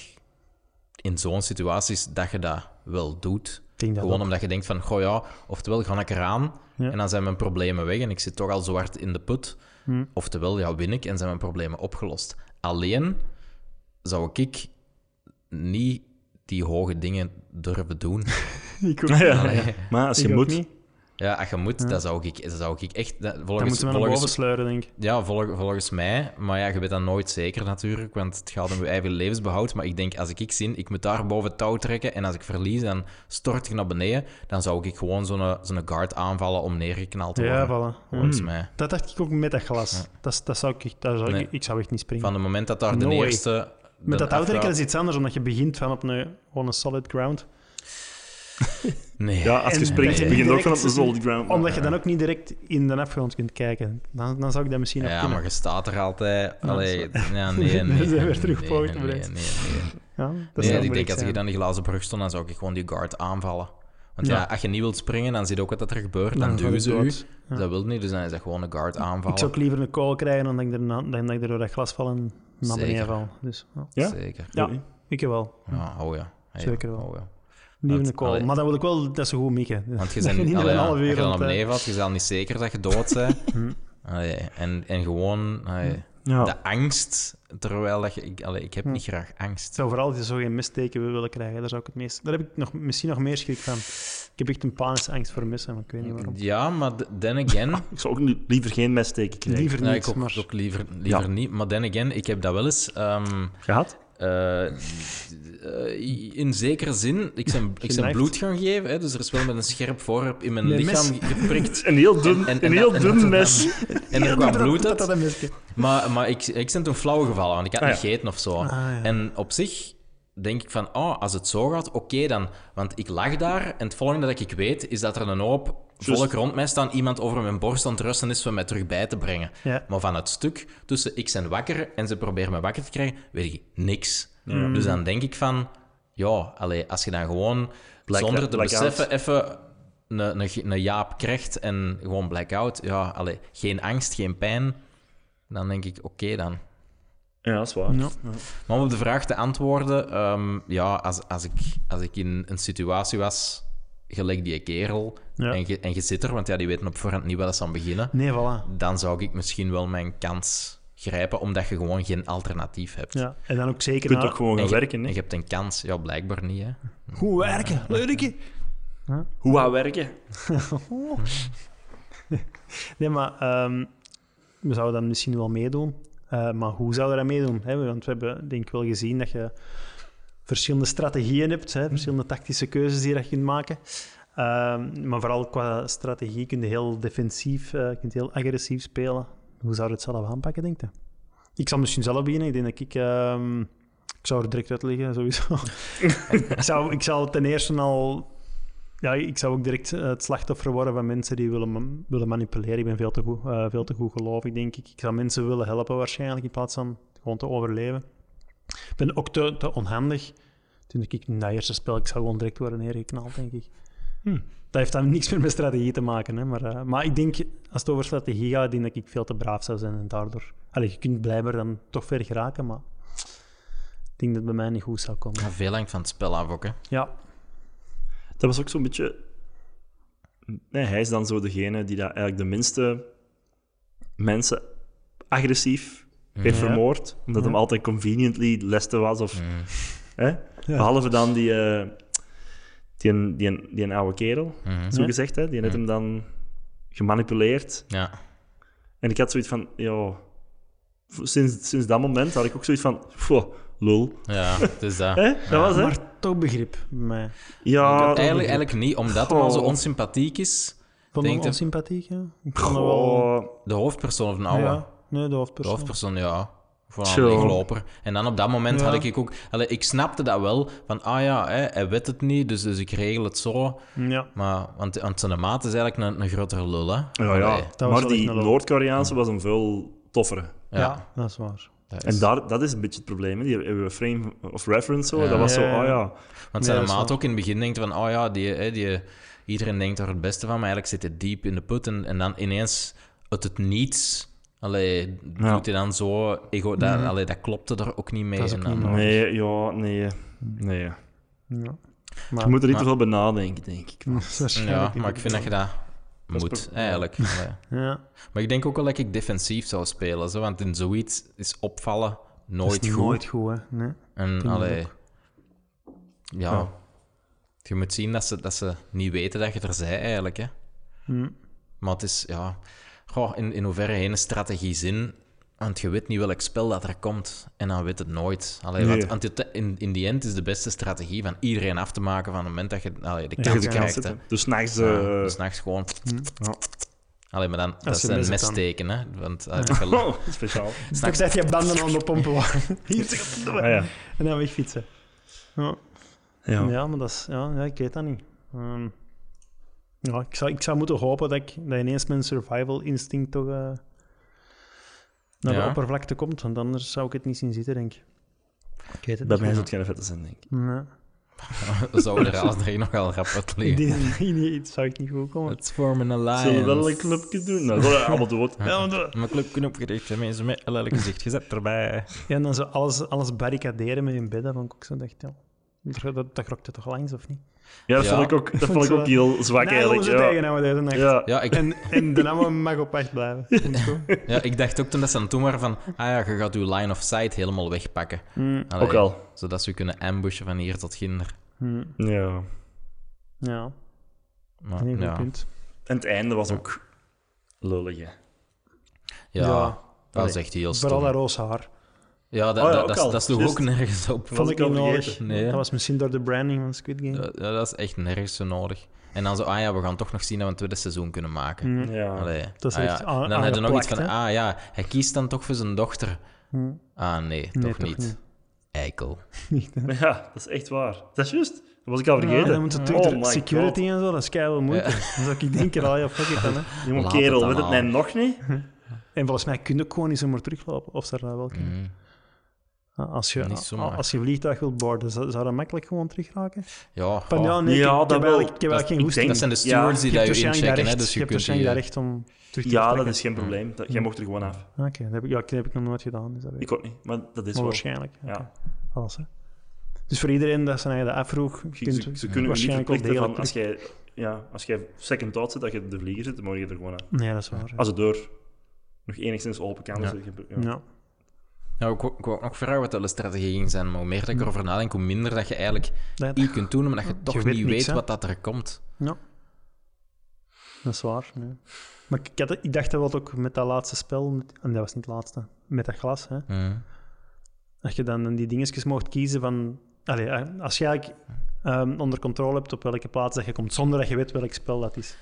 Speaker 2: in zo'n situaties dat je dat wel doet.
Speaker 1: Dat
Speaker 2: Gewoon
Speaker 1: ook.
Speaker 2: omdat je denkt van, goh ja, oftewel ga ik eraan
Speaker 1: Ja.
Speaker 2: en dan zijn mijn problemen weg en ik zit toch al zo hard in de put.
Speaker 1: Hm.
Speaker 2: Oftewel, ja, win ik en zijn mijn problemen opgelost. Alleen zou ik niet die hoge dingen durven doen.
Speaker 1: Ik ook.
Speaker 3: Ja, ja, ja. Maar als je
Speaker 1: Ik
Speaker 3: moet...
Speaker 1: niet.
Speaker 2: Ja, als je moet, dat, zou ik, dat zou ik echt... Dat,
Speaker 1: Dan
Speaker 2: volgens,
Speaker 1: moeten we naar
Speaker 2: volgens,
Speaker 1: boven sleuren, denk ik.
Speaker 2: Ja, vol- volgens mij. Maar ja, je weet dat nooit zeker natuurlijk, want het gaat om je eigen levensbehoud. Maar ik denk, als ik ik zie, ik moet daar boven het touw trekken en als ik verlies, dan stort ik naar beneden. Dan zou ik gewoon zo'n zo'n guard aanvallen om neergeknald te
Speaker 1: Ja,
Speaker 2: worden.
Speaker 1: voilà.
Speaker 2: Volgens
Speaker 1: Hm.
Speaker 2: mij.
Speaker 1: Dat dacht ik ook met dat glas. Dat, dat zou ik, dat zou ik,
Speaker 2: Nee.
Speaker 1: ik zou echt niet springen.
Speaker 2: Van het moment dat daar de
Speaker 1: No
Speaker 2: eerste...
Speaker 1: Met dat
Speaker 2: afra-
Speaker 1: is iets anders, omdat je begint van op een, gewoon een solid ground.
Speaker 2: Nee.
Speaker 3: Ja, als je
Speaker 1: En
Speaker 3: springt,
Speaker 1: je
Speaker 3: begin je ook van op de solid ground.
Speaker 1: Omdat je dan ook niet direct in de afgrond kunt kijken. Dan, dan zou ik dat misschien nog
Speaker 2: Ja,
Speaker 1: kunnen.
Speaker 2: maar je staat er altijd...
Speaker 1: Ja,
Speaker 2: Allee, ja, nee, nee.
Speaker 1: Zijn we weer terug
Speaker 2: nee,
Speaker 1: op
Speaker 2: nee, nee, nee, nee.
Speaker 1: Ja, dat
Speaker 2: Nee, ik denk als je dan die glazen brug stond, dan zou ik gewoon die guard aanvallen. Want ja,
Speaker 1: Ja.
Speaker 2: als je niet wilt springen, dan zie je ook wat dat er gebeurt. Dan
Speaker 1: Dan
Speaker 2: duwen ze
Speaker 1: het
Speaker 2: u.
Speaker 1: Ja.
Speaker 2: Dat wil niet, dus dan is dat gewoon een guard aanvallen.
Speaker 1: Ik zou ook liever een kool krijgen dan dat ik er, na- dan dat ik er door dat glas val en naar beneden
Speaker 2: Zeker.
Speaker 1: val. Dus, ja.
Speaker 3: Ja?
Speaker 2: Zeker.
Speaker 1: ja, ik wel.
Speaker 2: Ja, oh ja. Hey,
Speaker 1: Zeker wel.
Speaker 2: Oh ja.
Speaker 1: Kool.
Speaker 2: allee.
Speaker 1: Maar dan wil ik wel dat ze goed mikken.
Speaker 2: Want je
Speaker 1: Dat
Speaker 2: bent
Speaker 1: niet
Speaker 2: allee,
Speaker 1: een
Speaker 2: ja,
Speaker 1: half
Speaker 2: als
Speaker 1: uur
Speaker 2: je op
Speaker 1: het, eh,
Speaker 2: neer valt, je bent al niet zeker dat je dood bent.
Speaker 1: Hm.
Speaker 2: Allee, en, en gewoon... allee,
Speaker 3: Ja.
Speaker 2: de angst, terwijl dat je, ik, allee, ik heb
Speaker 1: Hm.
Speaker 2: niet graag
Speaker 1: Ik
Speaker 2: angst.
Speaker 1: zou vooral als je zo geen misteken willen krijgen, daar zou ik het meest... Daar heb ik nog, misschien nog meer schrik van. Ik heb echt een panische angst voor missen, maar ik weet niet waarom.
Speaker 2: Ja, maar then again,
Speaker 3: Ik zou ook nu liever geen messteken krijgen.
Speaker 1: Liever
Speaker 2: nou,
Speaker 1: niet,
Speaker 2: ik ook,
Speaker 1: maar...
Speaker 2: ook liever, liever
Speaker 3: Ja.
Speaker 2: niet, maar then again, ik heb dat wel eens. ehm,
Speaker 3: Gehad?
Speaker 2: Eh, eh, in zekere zin, ik ben, ik
Speaker 1: Geknijpt.
Speaker 2: bloed gaan geven, hè, dus er is wel met een scherp voorwerp in mijn lichaam geprikt.
Speaker 3: Een heel dun,
Speaker 2: En- en-
Speaker 3: een
Speaker 2: en
Speaker 3: heel dun mes.
Speaker 2: En er kwam bloed uit. Maar, maar ik, ik ben toen flauw gevallen, want ik had
Speaker 3: Ah,
Speaker 2: niet gegeten of zo.
Speaker 1: Ah, ja.
Speaker 2: En op zich denk ik van, oh, als het zo gaat, oké dan. Want ik lag daar en het volgende dat ik weet, is dat er een hoop volk rond mij staan, iemand over mijn borst aan het rusten is om mij terug bij te brengen.
Speaker 1: Ja.
Speaker 2: Maar van het stuk tussen ik ben wakker en ze proberen me wakker te krijgen, weet ik niks. Dus dan denk ik van, ja, allee, als je dan gewoon
Speaker 3: Black-
Speaker 2: zonder te beseffen even een, een, een jaap krijgt en gewoon blackout, ja, allee, geen angst, geen pijn, dan denk ik, oké dan.
Speaker 3: Ja, dat is waar.
Speaker 1: Ja.
Speaker 2: Maar om op de vraag te antwoorden, ehm, ja, als, als, ik, als ik in een situatie was, gelijk die kerel,
Speaker 1: Ja.
Speaker 2: en, je, en je zit er, want ja, die weten op voorhand niet wel eens aan beginnen,
Speaker 1: Nee, voilà.
Speaker 2: dan zou ik misschien wel mijn kans grijpen, omdat je gewoon geen alternatief hebt.
Speaker 1: Ja. En dan ook
Speaker 3: Je
Speaker 1: zeker...
Speaker 3: kunt
Speaker 1: na-
Speaker 3: ook gewoon gaan
Speaker 2: je,
Speaker 3: werken.
Speaker 2: en
Speaker 3: Hè.
Speaker 2: je hebt een kans, ja, blijkbaar niet, hè.
Speaker 1: Goed werken, leuk.
Speaker 3: Hoe gaan werken?
Speaker 1: Nee, maar ehm, we zouden dat misschien wel meedoen. Eh, maar hoe zouden we dat meedoen? Hè? Want we hebben denk ik wel gezien dat je verschillende strategieën hebt, hè? verschillende tactische keuzes die je kunt maken. Ehm, maar vooral qua strategie kun je heel defensief, eh kun je heel agressief spelen. Hoe zou je het zelf aanpakken, denk je? Ik zal misschien zelf beginnen. Ik denk dat ik... ehm, ik zou er direct uit liggen, sowieso. ik, zou, ik zou ten eerste al... Ja, ik zou ook direct eh, het slachtoffer worden van mensen die willen, willen manipuleren. Ik ben veel te goed, eh, veel te goed gelovig, denk ik. Ik zou mensen willen helpen waarschijnlijk, in plaats van gewoon te overleven. Ik ben ook te, te onhandig. Toen ik in dat eerste spel, ik zou gewoon direct worden neergeknald, denk ik.
Speaker 3: Hm.
Speaker 1: Dat heeft dan niks meer met strategie te maken. Hè, maar, eh, maar ik denk, als het over strategie gaat, denk ik ik veel te braaf zou zijn en daardoor... Allee, je kunt blijkbaar dan toch ver geraken, maar ik denk dat het bij mij niet goed zou komen.
Speaker 2: Ja, veel hangt van het spel af ook, hè.
Speaker 1: Ja,
Speaker 3: Dat was ook zo'n beetje... Nee, hij is dan zo degene die dat eigenlijk de minste mensen agressief heeft
Speaker 1: Ja.
Speaker 3: vermoord. Omdat
Speaker 1: Ja.
Speaker 3: hem altijd conveniently leste was. Of, hè? Behalve dan die, eh, die, een, die, een, die een oude kerel,
Speaker 2: Mhm.
Speaker 3: zo gezegd. Hè? Die heeft hem dan gemanipuleerd.
Speaker 2: Ja.
Speaker 3: En ik had zoiets van... Ja, sinds, sinds dat moment had ik ook zoiets van... "Pfoh, lul.
Speaker 2: ja, het is dat.
Speaker 3: Hè? Dat was hè?
Speaker 1: maar toch begrip bij mij.
Speaker 3: Ja,
Speaker 2: eigenlijk, eigenlijk niet, omdat hij al zo onsympathiek is.
Speaker 1: Vond
Speaker 2: je-
Speaker 1: onsympathiek, ja? Ik vond hem wel...
Speaker 2: De hoofdpersoon of een oude.
Speaker 1: Ja, nee, de
Speaker 2: De
Speaker 1: hoofdpersoon.
Speaker 2: hoofdpersoon, ja. Vooral een leegloper. En dan op dat moment
Speaker 1: Ja.
Speaker 2: had ik ook... Allee, ik snapte dat wel, van ah ja, hè, hij weet het niet, dus, dus ik regel het zo.
Speaker 1: Ja,
Speaker 2: Maar, want, want zijn maat is eigenlijk een, een grotere lul, hè.
Speaker 3: ja, ja.
Speaker 2: Allee,
Speaker 1: dat was
Speaker 3: maar die. Noord-Koreaanse was een veel toffere.
Speaker 2: ja.
Speaker 1: ja. dat is waar.
Speaker 2: Dat is-
Speaker 3: En daar, dat is een beetje het probleem. hè. Die hebben frame of reference, zo.
Speaker 2: Ja.
Speaker 3: dat was zo, oh ja.
Speaker 2: Want zijn maat ook in het begin denkt van, oh ja, die, hè, die, iedereen denkt er het beste van, maar eigenlijk zit hij diep in de put. En, en dan ineens uit het niets, allee,
Speaker 3: Ja.
Speaker 2: doet hij dan zo, ego, dat,
Speaker 1: Mhm.
Speaker 2: allee, dat klopte er ook niet mee.
Speaker 1: Dat is
Speaker 2: En
Speaker 1: ook niet.
Speaker 3: Nee, ja, nee. Nee.
Speaker 1: Ja.
Speaker 3: Je
Speaker 1: Maar,
Speaker 3: moet er niet
Speaker 2: maar-
Speaker 3: te veel bij nadenken, denk ik.
Speaker 1: dat is waarschijnlijk
Speaker 2: Ja, maar ik vind dat je dat moet, eigenlijk.
Speaker 1: Ja,
Speaker 2: Maar ik denk ook wel dat ik defensief zou spelen, zo, want in zoiets is opvallen
Speaker 1: dat
Speaker 2: nooit
Speaker 1: is
Speaker 2: goed.
Speaker 1: nooit goed, hè. Nee.
Speaker 2: En allee, ja,
Speaker 1: Ja.
Speaker 2: je moet zien dat ze, dat ze niet weten dat je er zij eigenlijk. Hè.
Speaker 1: Hm.
Speaker 2: Maar het is, ja, goh, in, in hoeverre heeft een strategie zin? Want je weet niet welk spel dat er komt en dan weet het nooit. Allee,
Speaker 3: Nee.
Speaker 2: want, in, in die end is de beste strategie van iedereen af te maken van het moment dat je allee, de
Speaker 1: Ja,
Speaker 2: kans krijgt. Hè.
Speaker 3: Dus s'nachts...
Speaker 2: Ja,
Speaker 3: eh
Speaker 2: dus nachts gewoon.
Speaker 3: ja.
Speaker 2: Allee, maar dan, dat
Speaker 1: Als je
Speaker 2: zijn
Speaker 1: mes hebt dan.
Speaker 2: messteken, hè? Want
Speaker 3: Oh, speciaal.
Speaker 1: Straks dat je banden aan de pompen. Hier.
Speaker 3: Ah, ja.
Speaker 1: En dan wegfietsen. Ja.
Speaker 3: Ja.
Speaker 1: Ja. maar dat is... Ja, ja, ik weet dat niet. Ehm, ja, ik zou, ik zou moeten hopen dat, ik, dat ineens mijn survival instinct toch eh, naar
Speaker 2: Ja.
Speaker 1: de oppervlakte komt, want anders zou ik het niet zien zitten, denk ik. Ik weet het
Speaker 3: Bij
Speaker 1: niet.
Speaker 3: mij zou het geen vette zijn, denk ik.
Speaker 2: Dan zouden er alles drie nogal rap
Speaker 1: Ik
Speaker 2: liggen.
Speaker 1: nee, nee, het zou ik niet goed komen.
Speaker 2: Let's form an
Speaker 3: Zullen
Speaker 2: alliance.
Speaker 3: we wel een clubje doen? Nou, dat is allemaal dood.
Speaker 1: Ja,
Speaker 2: Mijn clubknop gedicht, mensen met een lelijk gezicht gezet erbij.
Speaker 1: ja, en dan zo alles, alles barricaderen met in bed, dat vond ik ook zo dacht, ja. Dat, dat, dat rokte toch langs, of niet?
Speaker 3: Ja, dat
Speaker 2: Ja.
Speaker 3: vond ik ook, dat vond ik ook heel zwak
Speaker 1: nee,
Speaker 3: eigenlijk. Ja.
Speaker 1: tegenhouden deze nacht.
Speaker 3: Ja.
Speaker 2: Ja, ik,
Speaker 1: En, en de naam mag op wacht blijven.
Speaker 2: Ja, ik dacht ook toen dat ze aan het doen waren van... Ah ja, je gaat je line of sight helemaal wegpakken.
Speaker 1: Mm,
Speaker 2: Allee,
Speaker 3: Ook al.
Speaker 2: Zodat ze je kunnen ambushen van hier tot ginder.
Speaker 1: mm,
Speaker 3: Ja.
Speaker 1: ja,
Speaker 2: Maar, ja.
Speaker 1: punt.
Speaker 3: En het einde was ook lullig, hè.
Speaker 2: Ja,
Speaker 1: Ja.
Speaker 2: dat is echt heel
Speaker 1: Vooral
Speaker 2: stom.
Speaker 1: dat roze haar.
Speaker 2: Ja, dat,
Speaker 3: Oh ja,
Speaker 2: dat, dat, is-
Speaker 3: al.
Speaker 2: dat toch
Speaker 3: Juist.
Speaker 2: ook nergens op.
Speaker 1: Vond ik niet nodig.
Speaker 2: Nee.
Speaker 1: Dat was misschien door de branding van Squid Game.
Speaker 2: Ja, ja, dat is echt nergens zo nodig. En dan zo, ah ja, we gaan toch nog zien dat we een tweede seizoen kunnen maken.
Speaker 1: Mm,
Speaker 3: Ja.
Speaker 2: Allee,
Speaker 1: Dat is
Speaker 2: ah,
Speaker 1: echt
Speaker 2: ja. En dan heb je nog iets van, ah ja, hij kiest dan toch voor zijn dochter.
Speaker 1: mm.
Speaker 2: Ah nee,
Speaker 1: Nee,
Speaker 2: toch, niet. Eikel.
Speaker 1: Niet.
Speaker 3: Ja, dat is echt waar. Dat is juist. Dat was ik al
Speaker 1: Ja,
Speaker 3: vergeten.
Speaker 1: dan moet je
Speaker 3: Oh
Speaker 1: security
Speaker 3: God.
Speaker 1: en zo, dat is keihard moeite. Dan zou ik denken, ah ja, fuck it dan. Hè.
Speaker 3: Jonge
Speaker 2: Laat
Speaker 3: kerel,
Speaker 2: het
Speaker 3: weet
Speaker 2: dan
Speaker 3: het mij nog niet?
Speaker 1: En volgens mij kun je ook gewoon niet zomaar teruglopen. Of zou dat wel kunnen? Als je, als je vliegtuig wilt boorden, zou, zou dat makkelijk gewoon terugraken?
Speaker 2: Ja,
Speaker 1: Van
Speaker 2: oh,
Speaker 1: ja, nee,
Speaker 3: Ja,
Speaker 1: ik, ik
Speaker 3: dat
Speaker 1: heb
Speaker 3: wel.
Speaker 1: ik heb
Speaker 3: Dat-
Speaker 1: eigenlijk geen
Speaker 3: ik
Speaker 1: goesting.
Speaker 2: dat zijn de
Speaker 3: Ja,
Speaker 2: stewards
Speaker 1: Je
Speaker 2: die
Speaker 1: hebt
Speaker 2: dat je
Speaker 1: waarschijnlijk
Speaker 2: inchecken, hè, dus
Speaker 1: je
Speaker 2: je
Speaker 1: hebt waarschijnlijk dat
Speaker 2: eh,
Speaker 1: recht om terug te
Speaker 3: Ja, dat is geen probleem. Dat, jij mocht er gewoon af.
Speaker 1: Oké, dat, heb ik, ja, dat heb ik nog nooit gedaan. Dus dat weet
Speaker 3: Ik ook niet, maar dat is
Speaker 1: Maar
Speaker 3: wel...
Speaker 1: waarschijnlijk.
Speaker 3: Ja.
Speaker 1: Alles, hè. Dus voor iedereen dat ze naar je dat afvroeg,
Speaker 3: Je-
Speaker 1: kunt
Speaker 3: Ze, ze kunnen
Speaker 1: waarschijnlijk wel
Speaker 3: verplichten
Speaker 1: degelijk
Speaker 3: van
Speaker 1: terug.
Speaker 3: als jij, ja, als jij second thought zit, dat je de vlieger zit, dan mag je er gewoon af.
Speaker 1: Nee, dat is waar.
Speaker 3: Als het deur nog enigszins open kan.
Speaker 2: Ja.
Speaker 3: Dus je- ja.
Speaker 1: Ja,
Speaker 2: ik, wou- ik wou ook nog vragen wat dat de strategie ging zijn, maar hoe meer dat ik erover nadenk, hoe minder dat je eigenlijk
Speaker 1: Dat,
Speaker 2: iets kunt doen, maar dat je toch
Speaker 1: weet
Speaker 2: niet
Speaker 1: niks,
Speaker 2: weet wat dat er komt.
Speaker 1: ja. dat is waar. Nee. Maar ik, had, ik dacht dat ook met dat laatste spel, met- en dat was niet het laatste, met dat glas, hè,
Speaker 2: Mm.
Speaker 1: dat je dan die dingetjes mocht kiezen van... Allee, eh, als je eigenlijk ehm, onder controle hebt op welke plaats dat je komt, zonder dat je weet welk spel dat is.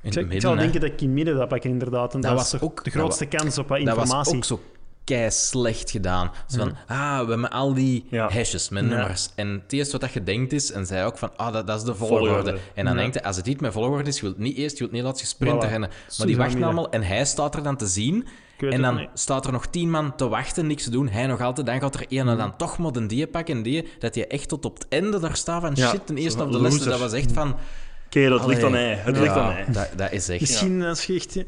Speaker 2: In
Speaker 1: Ik, zou- ik
Speaker 2: hè.
Speaker 1: denken dat ik in het midden dat pak inderdaad. En dat,
Speaker 2: Dat
Speaker 1: was
Speaker 2: ook-
Speaker 1: de
Speaker 2: dat
Speaker 1: grootste kans op wat
Speaker 2: Dat
Speaker 1: informatie.
Speaker 2: was ook zo kei slecht gedaan. Zo van, ah, we hebben al die
Speaker 3: Ja.
Speaker 2: hashjes met nummers. En het eerste wat dat je denkt is, en zij ook van, ah, dat, dat is de volgorde.
Speaker 3: Volgorde.
Speaker 2: En dan denkt hij, als het niet met volgorde is, je wilt niet eerst, je wilt niet laten sprinten
Speaker 1: Voilà.
Speaker 2: rennen. Maar die wachten
Speaker 1: we
Speaker 2: allemaal en hij staat er dan te zien. En dan
Speaker 1: niet.
Speaker 2: staat er nog tien man te wachten, niks te doen. Hij nog altijd. Dan gaat er een en dan toch maar een die pakken en die. Dat je echt tot op het einde daar staat van
Speaker 3: Ja,
Speaker 2: shit, ten eerste op de les. Dat was echt van...
Speaker 3: Kerel, het ligt aan mij. Het
Speaker 2: ja,
Speaker 3: ligt aan mij.
Speaker 2: Dat, dat is echt...
Speaker 1: Misschien als je echt...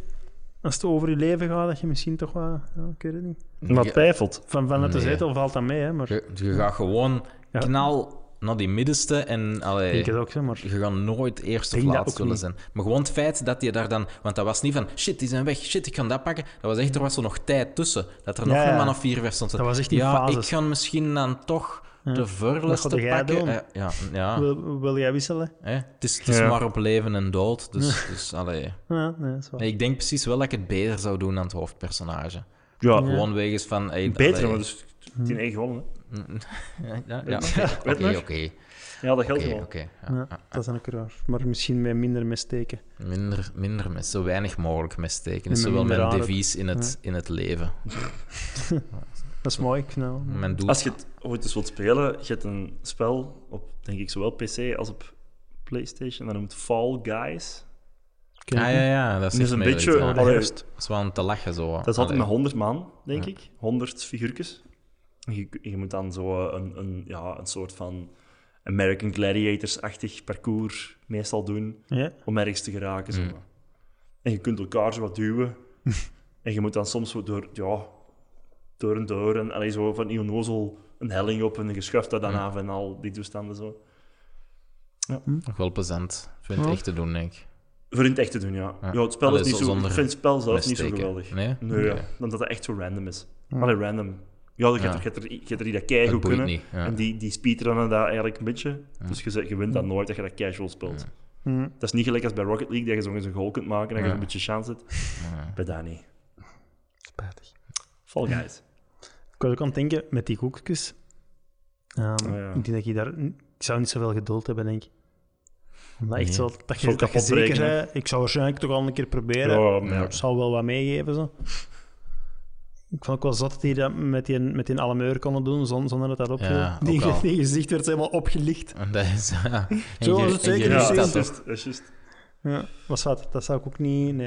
Speaker 1: Als het over je leven gaat, dat je misschien toch wel... Ja, ik weet het niet.
Speaker 3: Maar
Speaker 2: Je-
Speaker 3: twijfelt.
Speaker 1: Van, vanuit de
Speaker 2: Nee.
Speaker 1: zetel valt dat mee, hè. Maar
Speaker 2: Je, je gaat gewoon
Speaker 1: Ja.
Speaker 2: knal naar die middenste en allee,
Speaker 1: denk het ook, hè. Maar
Speaker 2: je gaat nooit eerst of laatst willen
Speaker 1: niet.
Speaker 2: zijn. Maar gewoon het feit dat je daar dan... Want dat was niet van, shit, die zijn weg, shit, ik ga dat pakken. Dat was echt, er was zo nog tijd tussen. Dat er nog
Speaker 1: Ja,
Speaker 2: een man of vier vers stond.
Speaker 1: Dat was echt in
Speaker 2: Ja,
Speaker 1: fases.
Speaker 2: ik ga misschien dan toch de
Speaker 1: jij
Speaker 2: pakken. Eh, ja, ja.
Speaker 1: wil, wil jij wisselen?
Speaker 2: Hè? Het is, het is
Speaker 3: Ja.
Speaker 2: maar op leven en dood. Dus, dus allee.
Speaker 1: Ja, nee, is waar.
Speaker 2: Ik denk precies wel dat ik het beter zou doen dan het hoofdpersonage.
Speaker 3: Ja,
Speaker 2: Gewoon wegens van... hey,
Speaker 3: beter, maar dus tien eigen gewonnen. hè.
Speaker 2: Ja, ja, oké, oké.
Speaker 3: Ja, dat geldt
Speaker 2: Oké,
Speaker 3: wel.
Speaker 2: ja,
Speaker 1: Ja,
Speaker 2: ja.
Speaker 1: dat is ook raar. Maar misschien met minder missteken.
Speaker 2: Minder, minder mes, zo weinig mogelijk missteken.
Speaker 1: En
Speaker 2: Dat is
Speaker 1: met
Speaker 2: zo wel mijn devies in het, in het leven.
Speaker 1: Dat is mooi,
Speaker 2: Mijn doel.
Speaker 3: Als je het ooit eens wilt spelen, je hebt een spel op, denk ik, zowel PC als op PlayStation. Dat noemt Fall Guys.
Speaker 1: Ken ik
Speaker 2: Ah ja, ja, dat is,
Speaker 3: Dat is
Speaker 2: echt
Speaker 3: een beetje-
Speaker 2: iets, ja.
Speaker 3: Allee.
Speaker 2: Dat is wel om te lachen zo.
Speaker 3: Dat is altijd
Speaker 2: Allee.
Speaker 3: met 100 man, denk
Speaker 2: Ja.
Speaker 3: ik. 100 figuurtjes. En Je, je moet dan zo een, een, ja, een soort van American Gladiators-achtig parcours meestal doen
Speaker 1: Ja,
Speaker 3: om ergens te geraken. Zo.
Speaker 2: Mm.
Speaker 3: En je kunt elkaar zo wat duwen. en je moet dan soms zo door, ja, door en door. En allee, zo van die onnozel een helling op en je schuift daar dan
Speaker 2: Mm.
Speaker 3: af en al die toestanden zo.
Speaker 2: Nog wel plezant. Ik vind het
Speaker 1: Ja.
Speaker 2: echt te doen, denk ik.
Speaker 3: Voor in het echt te doen, ja.
Speaker 2: Ja.
Speaker 3: ja het spel
Speaker 2: Allee,
Speaker 3: is niet
Speaker 2: zo zonder
Speaker 3: Ik vind het spel zelf niet zo geweldig.
Speaker 2: Nee?
Speaker 3: Nee, ja.
Speaker 2: Oké.
Speaker 3: Dan dat het echt zo random is.
Speaker 1: Ja.
Speaker 3: Allee, random. Ja, je
Speaker 2: Ja.
Speaker 3: hebt er- je hebt er- je er die dat keigoed kunnen.
Speaker 2: niet. Ja.
Speaker 3: En die, die speedrunnen dat eigenlijk een beetje.
Speaker 2: Ja.
Speaker 3: Dus je, zet- je wint dat nooit dat je dat casual speelt.
Speaker 2: Ja.
Speaker 1: Hm.
Speaker 3: Dat is niet gelijk als bij Rocket League, dat je zo eens een goal kunt maken en dat je een beetje chance hebt.
Speaker 2: Ja.
Speaker 3: Bij dat niet.
Speaker 1: spijtig.
Speaker 3: Fall Guys.
Speaker 1: Ik was ook aan het denken met die koekjes. Ehm,
Speaker 3: Oh, ja.
Speaker 1: Ik denk dat ik daar... Ik zou niet zoveel geduld hebben, denk ik. Omdat echt zo... Dat je, dat je zeker bent. Ik zou waarschijnlijk toch al een keer proberen.
Speaker 3: Ja, maar.
Speaker 1: Ik zal wel wat meegeven, zo. Ik vond ook wel zot dat die dat met die, met die Alameur konden doen, zon- zonder dat dat opviel.
Speaker 2: Ja,
Speaker 1: die, gezicht werd helemaal opgelicht.
Speaker 2: En dat is... Ja.
Speaker 1: Zo was het zeker
Speaker 3: Ja,
Speaker 1: niet
Speaker 2: dat
Speaker 3: dat is juist. Dat.
Speaker 1: Ja, was wat. Dat zou ik ook niet... Nee.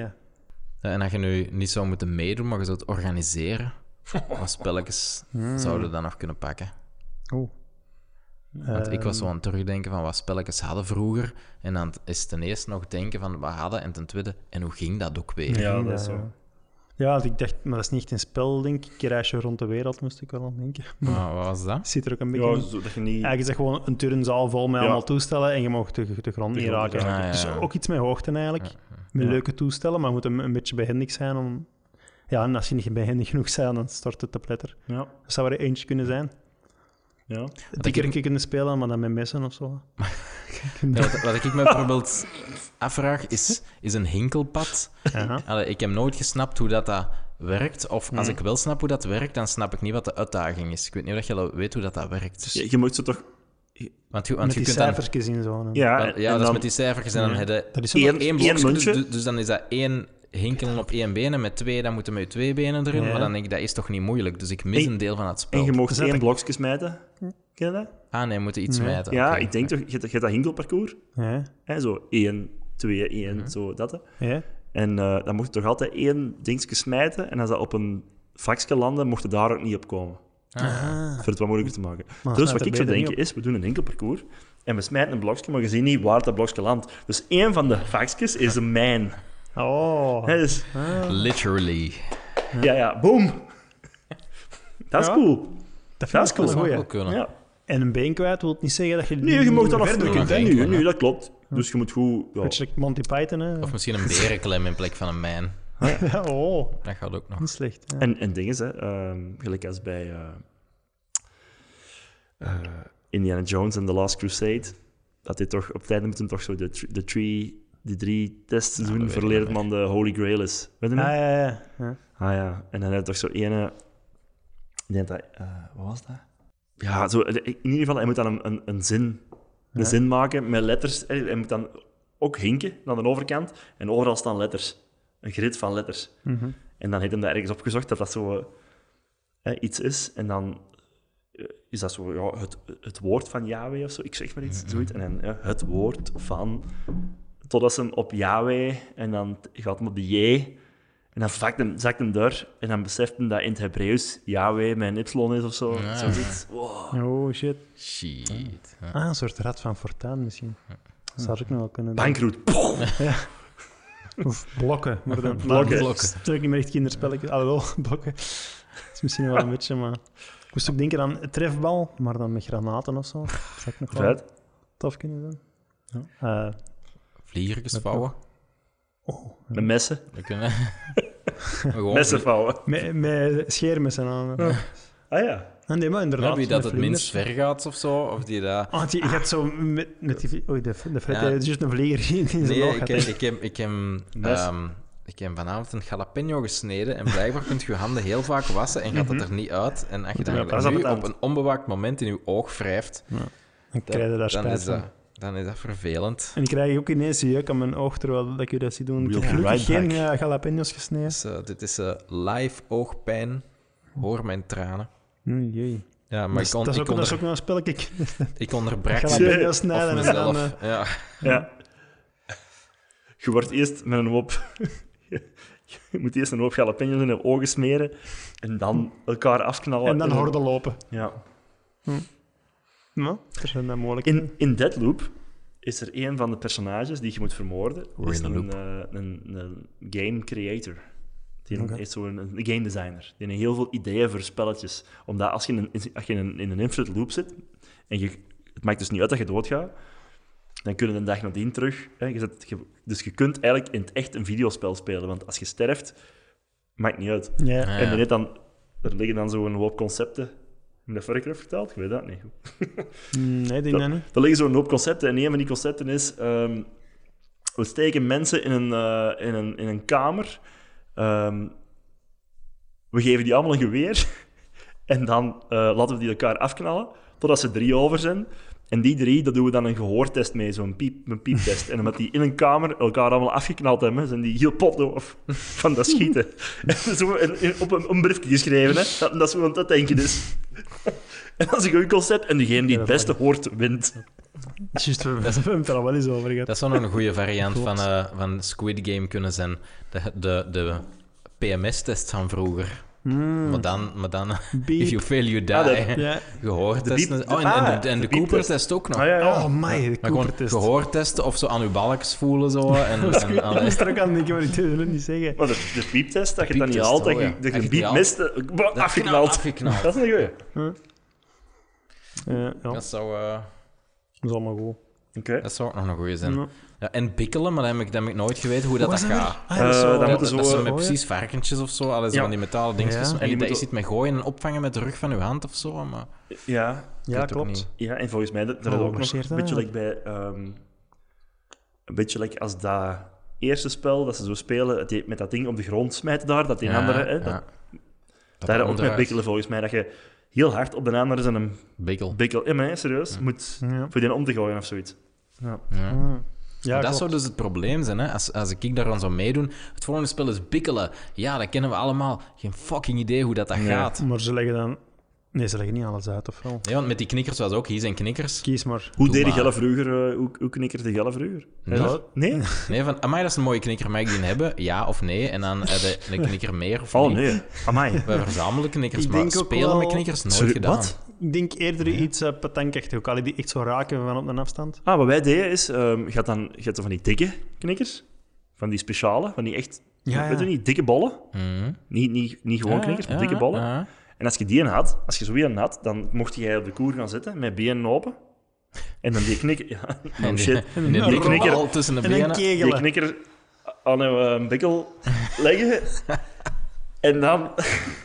Speaker 2: Ja, en dat je nu niet zou moeten meedoen, maar je zou het organiseren. Wat spelletjes
Speaker 1: Hmm.
Speaker 2: zouden we dan nog kunnen pakken?
Speaker 1: Oeh.
Speaker 2: Want ik was zo
Speaker 1: Ehm,
Speaker 2: aan het terugdenken van wat spelletjes hadden vroeger. En dan is ten eerste nog denken van wat hadden. En ten tweede, en hoe ging dat ook weer?
Speaker 3: Ja, dat is zo.
Speaker 1: ja. Ik dacht, maar dat is niet echt een spel, denk ik. Reisje rond de wereld moest ik wel aan denken.
Speaker 2: Maar wat was dat?
Speaker 1: Zit er ook een beetje
Speaker 3: Ja,
Speaker 1: in.
Speaker 3: zo dat je niet...
Speaker 1: Eigenlijk is dat gewoon een turnzaal vol met
Speaker 3: Ja.
Speaker 1: allemaal toestellen en je mag de, de grond niet raken. Dus
Speaker 2: Ah, ja, ja.
Speaker 1: ook iets met hoogte eigenlijk. Met
Speaker 3: Ja.
Speaker 1: leuke toestellen, maar je moet een, een beetje behendig zijn om... Ja, en als je niet behendig genoeg bent, dan stort het te pletter.
Speaker 3: Ja,
Speaker 1: Dat zou er eentje kunnen zijn.
Speaker 3: Ja.
Speaker 1: Dikker
Speaker 2: ik-
Speaker 1: kunnen spelen, maar dan met messen of zo.
Speaker 2: Ja, wat, wat ik me bijvoorbeeld afvraag, is, is een hinkelpad.
Speaker 1: Ja.
Speaker 2: Allee, ik heb nooit gesnapt hoe dat, dat werkt. Of als ik wel snap hoe dat werkt, dan snap ik niet wat de uitdaging is. Ik weet niet of je weet hoe dat, dat werkt.
Speaker 3: Je, je moet zo toch...
Speaker 2: Want, je- want
Speaker 1: Met
Speaker 2: je
Speaker 1: die
Speaker 2: kunt dan...
Speaker 1: in zo.
Speaker 3: Ja, en
Speaker 2: ja, dat is met die cijfertjes en dan
Speaker 3: Ja.
Speaker 2: heb je
Speaker 1: Dat is ook
Speaker 3: Eén-
Speaker 2: één
Speaker 3: één
Speaker 2: blokje.
Speaker 3: muntje.
Speaker 2: Dus, dus dan is dat één hinkelen op één been en met twee, dan moeten we met twee benen erin.
Speaker 1: Ja.
Speaker 2: Maar dan denk ik, dat is toch niet moeilijk. Dus ik mis
Speaker 3: En-
Speaker 2: een deel van het
Speaker 3: En
Speaker 2: spel.
Speaker 3: je mag
Speaker 1: Zet
Speaker 3: één blokje smijten. Ken je dat?
Speaker 2: Ah nee, we moeten iets
Speaker 1: Nee.
Speaker 2: smijten.
Speaker 3: Ja, ik denk toch... Je hebt, je hebt dat hinkelparcours.
Speaker 1: Ja.
Speaker 3: Hè, zo 1, 2, 1,
Speaker 2: Mhm.
Speaker 3: zo dat.
Speaker 1: Ja.
Speaker 3: En eh, dan mocht je toch altijd één dingetje smijten. En als dat op een vakje landde, mocht je daar ook niet op komen.
Speaker 2: Ah.
Speaker 3: Voor het wat moeilijker te maken.
Speaker 1: Maar
Speaker 3: dus wat ik zou denken is, we doen een enkel parcours. En we smijten een blokje, maar je ziet niet waar dat blokje landt. Dus één van de vakjes is een mijn.
Speaker 1: Oh.
Speaker 2: Literally.
Speaker 3: ja, ja, boom. Dat is
Speaker 1: Ja.
Speaker 3: cool.
Speaker 1: Dat
Speaker 3: Dat
Speaker 1: vind
Speaker 3: is
Speaker 1: ik wel
Speaker 3: cool.
Speaker 2: Dat zou
Speaker 1: goeie.
Speaker 2: wel kunnen.
Speaker 3: Ja.
Speaker 1: En een been kwijt wil niet zeggen dat je
Speaker 3: Nee, je mag dat.
Speaker 2: Ja,
Speaker 1: hè?
Speaker 3: Nu, nu, dat klopt. Dus je moet goed... Ja.
Speaker 1: Beetje Monty Python, hè?
Speaker 2: Of misschien een berenklem in plek van een mijn.
Speaker 1: Ja, oh,
Speaker 2: Dat gaat ook nog.
Speaker 1: niet slecht. Ja.
Speaker 3: En, en dingen, hè, ehm, gelijk als bij eh, eh, Indiana Jones en The Last Crusade, dat hij toch op het einde moet hem toch zo de, de three, die drie tests
Speaker 2: dat
Speaker 3: doen,
Speaker 2: weet ik
Speaker 3: verleerd man de Holy Grail is. Weet je
Speaker 1: Ah,
Speaker 3: niet?
Speaker 1: ja, ja, ja.
Speaker 3: Ah ja, en dan heb je toch zo ene... Ik denk dat... eh, wat was dat? Ja, zo, in ieder geval, hij moet dan een, een, een zin, een
Speaker 1: Ja.
Speaker 3: zin maken met letters. Hij hij moet dan ook hinken naar de overkant en overal staan letters. Een grid van letters.
Speaker 1: Mhm.
Speaker 3: En dan heeft hem daar ergens opgezocht dat dat zo eh, iets is. En dan eh, is dat zo ja, het, het woord van Yahweh of zo. Ik zeg maar iets, zoiets. En dan ja, het woord van... Totdat ze hem op Yahweh... En dan gaat hem op de J... En dan zakt hem, zakt hem door. En dan beseft hem dat in het Hebreeuws Yahweh mijn Y is of zo.
Speaker 2: Ja.
Speaker 3: Zoiets. Wow.
Speaker 1: Oh, shit.
Speaker 2: Shit. Ja.
Speaker 1: Ah, een soort rad van Fortuin misschien. Dat zou ik nog wel kunnen doen.
Speaker 3: Bankroet.
Speaker 1: Of blokken. Maar dan,
Speaker 3: Blokken.
Speaker 1: dat is natuurlijk niet meer echt kinderspelletjes. Alhoewel, blokken. Dat is misschien wel een beetje, maar... Ik moest ook denken aan trefbal, maar dan met granaten of zo. Dat zou ik nog wel tof kunnen doen. Ja. Eh,
Speaker 2: Vliegertjes vouwen.
Speaker 1: oh,
Speaker 2: Oh.
Speaker 3: Met messen.
Speaker 2: We kunnen... Gewoon
Speaker 3: Messen vouwen.
Speaker 1: met, met scheermessen aan.
Speaker 3: Ah ja.
Speaker 1: Ah, nee, maar inderdaad.
Speaker 2: Ja, wie dat het minst ver gaat of zo, of die dat...
Speaker 1: Ah, die, je hebt zo met, met die... Oei, de, de Fred
Speaker 2: Ja.
Speaker 1: heeft juist een vlieger in zijn
Speaker 2: Nee,
Speaker 1: oog
Speaker 2: ik, heb- ik, heb, ik, heb, ehm, ik heb vanavond een jalapeno gesneden en blijkbaar kunt je je handen heel vaak wassen en gaat dat er niet uit. En als je
Speaker 3: Ja,
Speaker 2: dan nu
Speaker 3: het
Speaker 2: op een onbewaakt moment in je oog wrijft,
Speaker 1: Dan
Speaker 2: dan,
Speaker 1: krijg je daar spijt
Speaker 2: is
Speaker 1: van.
Speaker 2: Dat, dan is dat vervelend.
Speaker 1: En ik krijg ook ineens jeuk aan mijn oog terwijl ik je dat zie doen. Ik heb
Speaker 3: right
Speaker 1: geen eh, jalapenos gesneden.
Speaker 2: Dus, dit is eh, live oogpijn. Hoor mijn tranen.
Speaker 1: Oei, jee.
Speaker 2: Ja, maar
Speaker 1: dat,
Speaker 2: ik,
Speaker 1: is,
Speaker 2: on,
Speaker 1: dat, is
Speaker 2: ik,
Speaker 1: ook, dat is
Speaker 2: onder,
Speaker 1: ook nog een spelletje.
Speaker 2: ik onderbrak
Speaker 1: Jalapenos snijden en
Speaker 2: mezelf.
Speaker 1: dan... eh,
Speaker 2: ja.
Speaker 3: Ja. Je wordt eerst met een hoop... Je moet eerst een hoop jalapenos in je ogen smeren en dan elkaar afknallen.
Speaker 1: en dan horden lopen.
Speaker 3: Ja.
Speaker 1: Er zijn dat mogelijkheden.
Speaker 3: In, in Deadloop is er een van de personages die je moet vermoorden.
Speaker 2: We're
Speaker 3: is een, eh, een, een game creator. Die is zo'n een game designer. Die heeft heel veel ideeën voor spelletjes. Omdat als je in een, als je in een, in een infinite loop zit en je, het maakt dus niet uit dat je doodgaat, dan kun je een dag nadien terug. Hè, je zet, je- dus je kunt eigenlijk in het echt een videospel spelen. Want als je sterft, maakt niet uit.
Speaker 1: Ja.
Speaker 2: Ja.
Speaker 3: En net dan, er liggen dan zo'n hoop concepten. Heb dat vorige keer verteld? Ik weet dat niet.
Speaker 1: Mm, Nee, ik denk dat niet.
Speaker 3: Er liggen zo'n hoop concepten en een van die concepten is... ehm, we steken mensen in een, eh, in een, in een kamer. Ehm, we geven die allemaal een geweer. En dan eh, laten we die elkaar afknallen, totdat ze drie over zijn. En die drie, daar doen we dan een gehoortest mee, zo'n piep, een pieptest. En omdat die in een kamer elkaar allemaal afgeknald hebben, zijn die heel potdoof van dat schieten. En zo in- in- op een, een briefje geschreven, hè, dat, dat zo aan het denken is. En dat is een goed concept. En degene die het beste hoort, wint.
Speaker 1: Juist, we we hebben het er al wel eens over gehad.
Speaker 2: Dat zou nog een goede variant van, eh, van Squid Game kunnen zijn. De, de, de PMS-test van vroeger.
Speaker 1: Mm,
Speaker 2: Maar dan, maar dan
Speaker 1: beep.
Speaker 2: if you fail, you die.
Speaker 3: Ah, dat-
Speaker 1: Ja.
Speaker 2: Gehoortesten.
Speaker 3: beep-
Speaker 2: Oh, en, en
Speaker 3: ah,
Speaker 2: de, en
Speaker 3: de
Speaker 2: de. Cooper-test ook nog.
Speaker 3: Ah, ja, ja.
Speaker 1: Oh, my, de Cooper-test.
Speaker 2: gehoortesten of zo aan uw balkjes voelen. Zo, en,
Speaker 1: Dat is
Speaker 2: en,
Speaker 1: moest er ook aan denken, maar ik wil het niet zeggen.
Speaker 3: Maar de, de pieptest, dat je dan niet haalt, dat
Speaker 2: oh
Speaker 3: je,
Speaker 2: ja.
Speaker 3: dat piep
Speaker 2: haalt.
Speaker 3: mist,
Speaker 2: Dat
Speaker 3: afgeknald.
Speaker 2: Afgeknald.
Speaker 3: Dat is een goeie. Oké.
Speaker 1: Eh, ja,
Speaker 2: Dat zou, eh,
Speaker 1: dat is allemaal goed.
Speaker 2: dat zou ook nog een goeie zijn.
Speaker 1: Ja.
Speaker 2: En bikkelen, maar dat heb ik, dat heb ik nooit geweten hoe dat, dat
Speaker 1: dat
Speaker 2: gaat.
Speaker 1: Ah, dat
Speaker 3: Eh,
Speaker 1: zo-
Speaker 3: dan
Speaker 2: Dat,
Speaker 3: moeten
Speaker 2: dat,
Speaker 3: zo,
Speaker 2: zijn
Speaker 3: eh,
Speaker 2: met
Speaker 1: gooien.
Speaker 2: precies varkentjes of zo, alles
Speaker 3: Ja.
Speaker 2: van die metalen dingetjes.
Speaker 1: Ja.
Speaker 2: En
Speaker 3: die
Speaker 2: je dat je ziet met gooien en opvangen met de rug van je hand of zo. Maar
Speaker 3: Ja,
Speaker 1: Ja, klopt.
Speaker 3: ja, en volgens mij, dat, dat
Speaker 1: Oh,
Speaker 3: is ook nog een
Speaker 1: dat,
Speaker 3: beetje like bij... ehm, een beetje like als dat eerste spel, dat ze zo spelen, die- met dat ding op de grond smijten daar, dat die
Speaker 2: Ja,
Speaker 3: andere... Hè,
Speaker 2: ja.
Speaker 3: dat,
Speaker 2: Dat
Speaker 3: daar ook met
Speaker 2: onderuit.
Speaker 3: bikkelen volgens mij, dat je heel hard op de andere zijn een
Speaker 2: Bikkel.
Speaker 3: bikkel... Ja, maar serieus, moet
Speaker 1: Ja.
Speaker 3: voor die om te gooien of zoiets. Ja.
Speaker 2: Ja. Dat
Speaker 1: klopt.
Speaker 2: zou dus het probleem zijn, hè? Als, als ik daar dan zou meedoen. Het volgende spel is bikkelen. Ja, dat kennen we allemaal. Geen fucking idee hoe dat, dat
Speaker 3: Nee.
Speaker 2: gaat.
Speaker 1: Maar ze leggen dan... Nee, ze leggen niet alles uit, of wel?
Speaker 2: Nee, want met die knikkers was ook, hier zijn knikkers.
Speaker 1: Kies maar.
Speaker 3: Hoe
Speaker 2: Doe
Speaker 3: deed die
Speaker 2: maar.
Speaker 3: Vroeger? eh, hoe, hoe knikkerde de Gelle vroeger?
Speaker 2: Nee.
Speaker 3: Nee?
Speaker 2: Nee, van, amai, dat is een mooie knikker, mag ik die hebben? Ja of nee? En dan heb je een knikker meer of
Speaker 3: Oh,
Speaker 2: niet.
Speaker 3: nee. Amai.
Speaker 2: Wij verzamelen knikkers,
Speaker 1: Ik
Speaker 2: maar
Speaker 1: denk ook
Speaker 2: spelen
Speaker 1: wel-
Speaker 2: met knikkers nooit
Speaker 3: Sorry,
Speaker 2: gedaan.
Speaker 3: wat?
Speaker 1: Ik denk eerder iets uh, petankachtig. Ook al die echt zo raken van op een afstand.
Speaker 3: Ah, wat wij deden is, ehm je had dan je had zo van die dikke knikkers, van die speciale, van die echt,
Speaker 1: Ja,
Speaker 3: weet je niet, dikke bollen.
Speaker 2: Mhm.
Speaker 3: Niet, niet, niet gewoon
Speaker 2: Ja,
Speaker 3: knikkers, maar
Speaker 2: ja,
Speaker 3: dikke bollen. En als je die een had, als je zo een had, dan mocht jij op de koer gaan zitten met benen open. En dan die knikker, ja,
Speaker 2: En
Speaker 3: oh shit,
Speaker 2: en
Speaker 3: die,
Speaker 2: die
Speaker 3: die knikker,
Speaker 2: tussen de benen.
Speaker 3: die knikker aan een eh, bikkel leggen. En dan,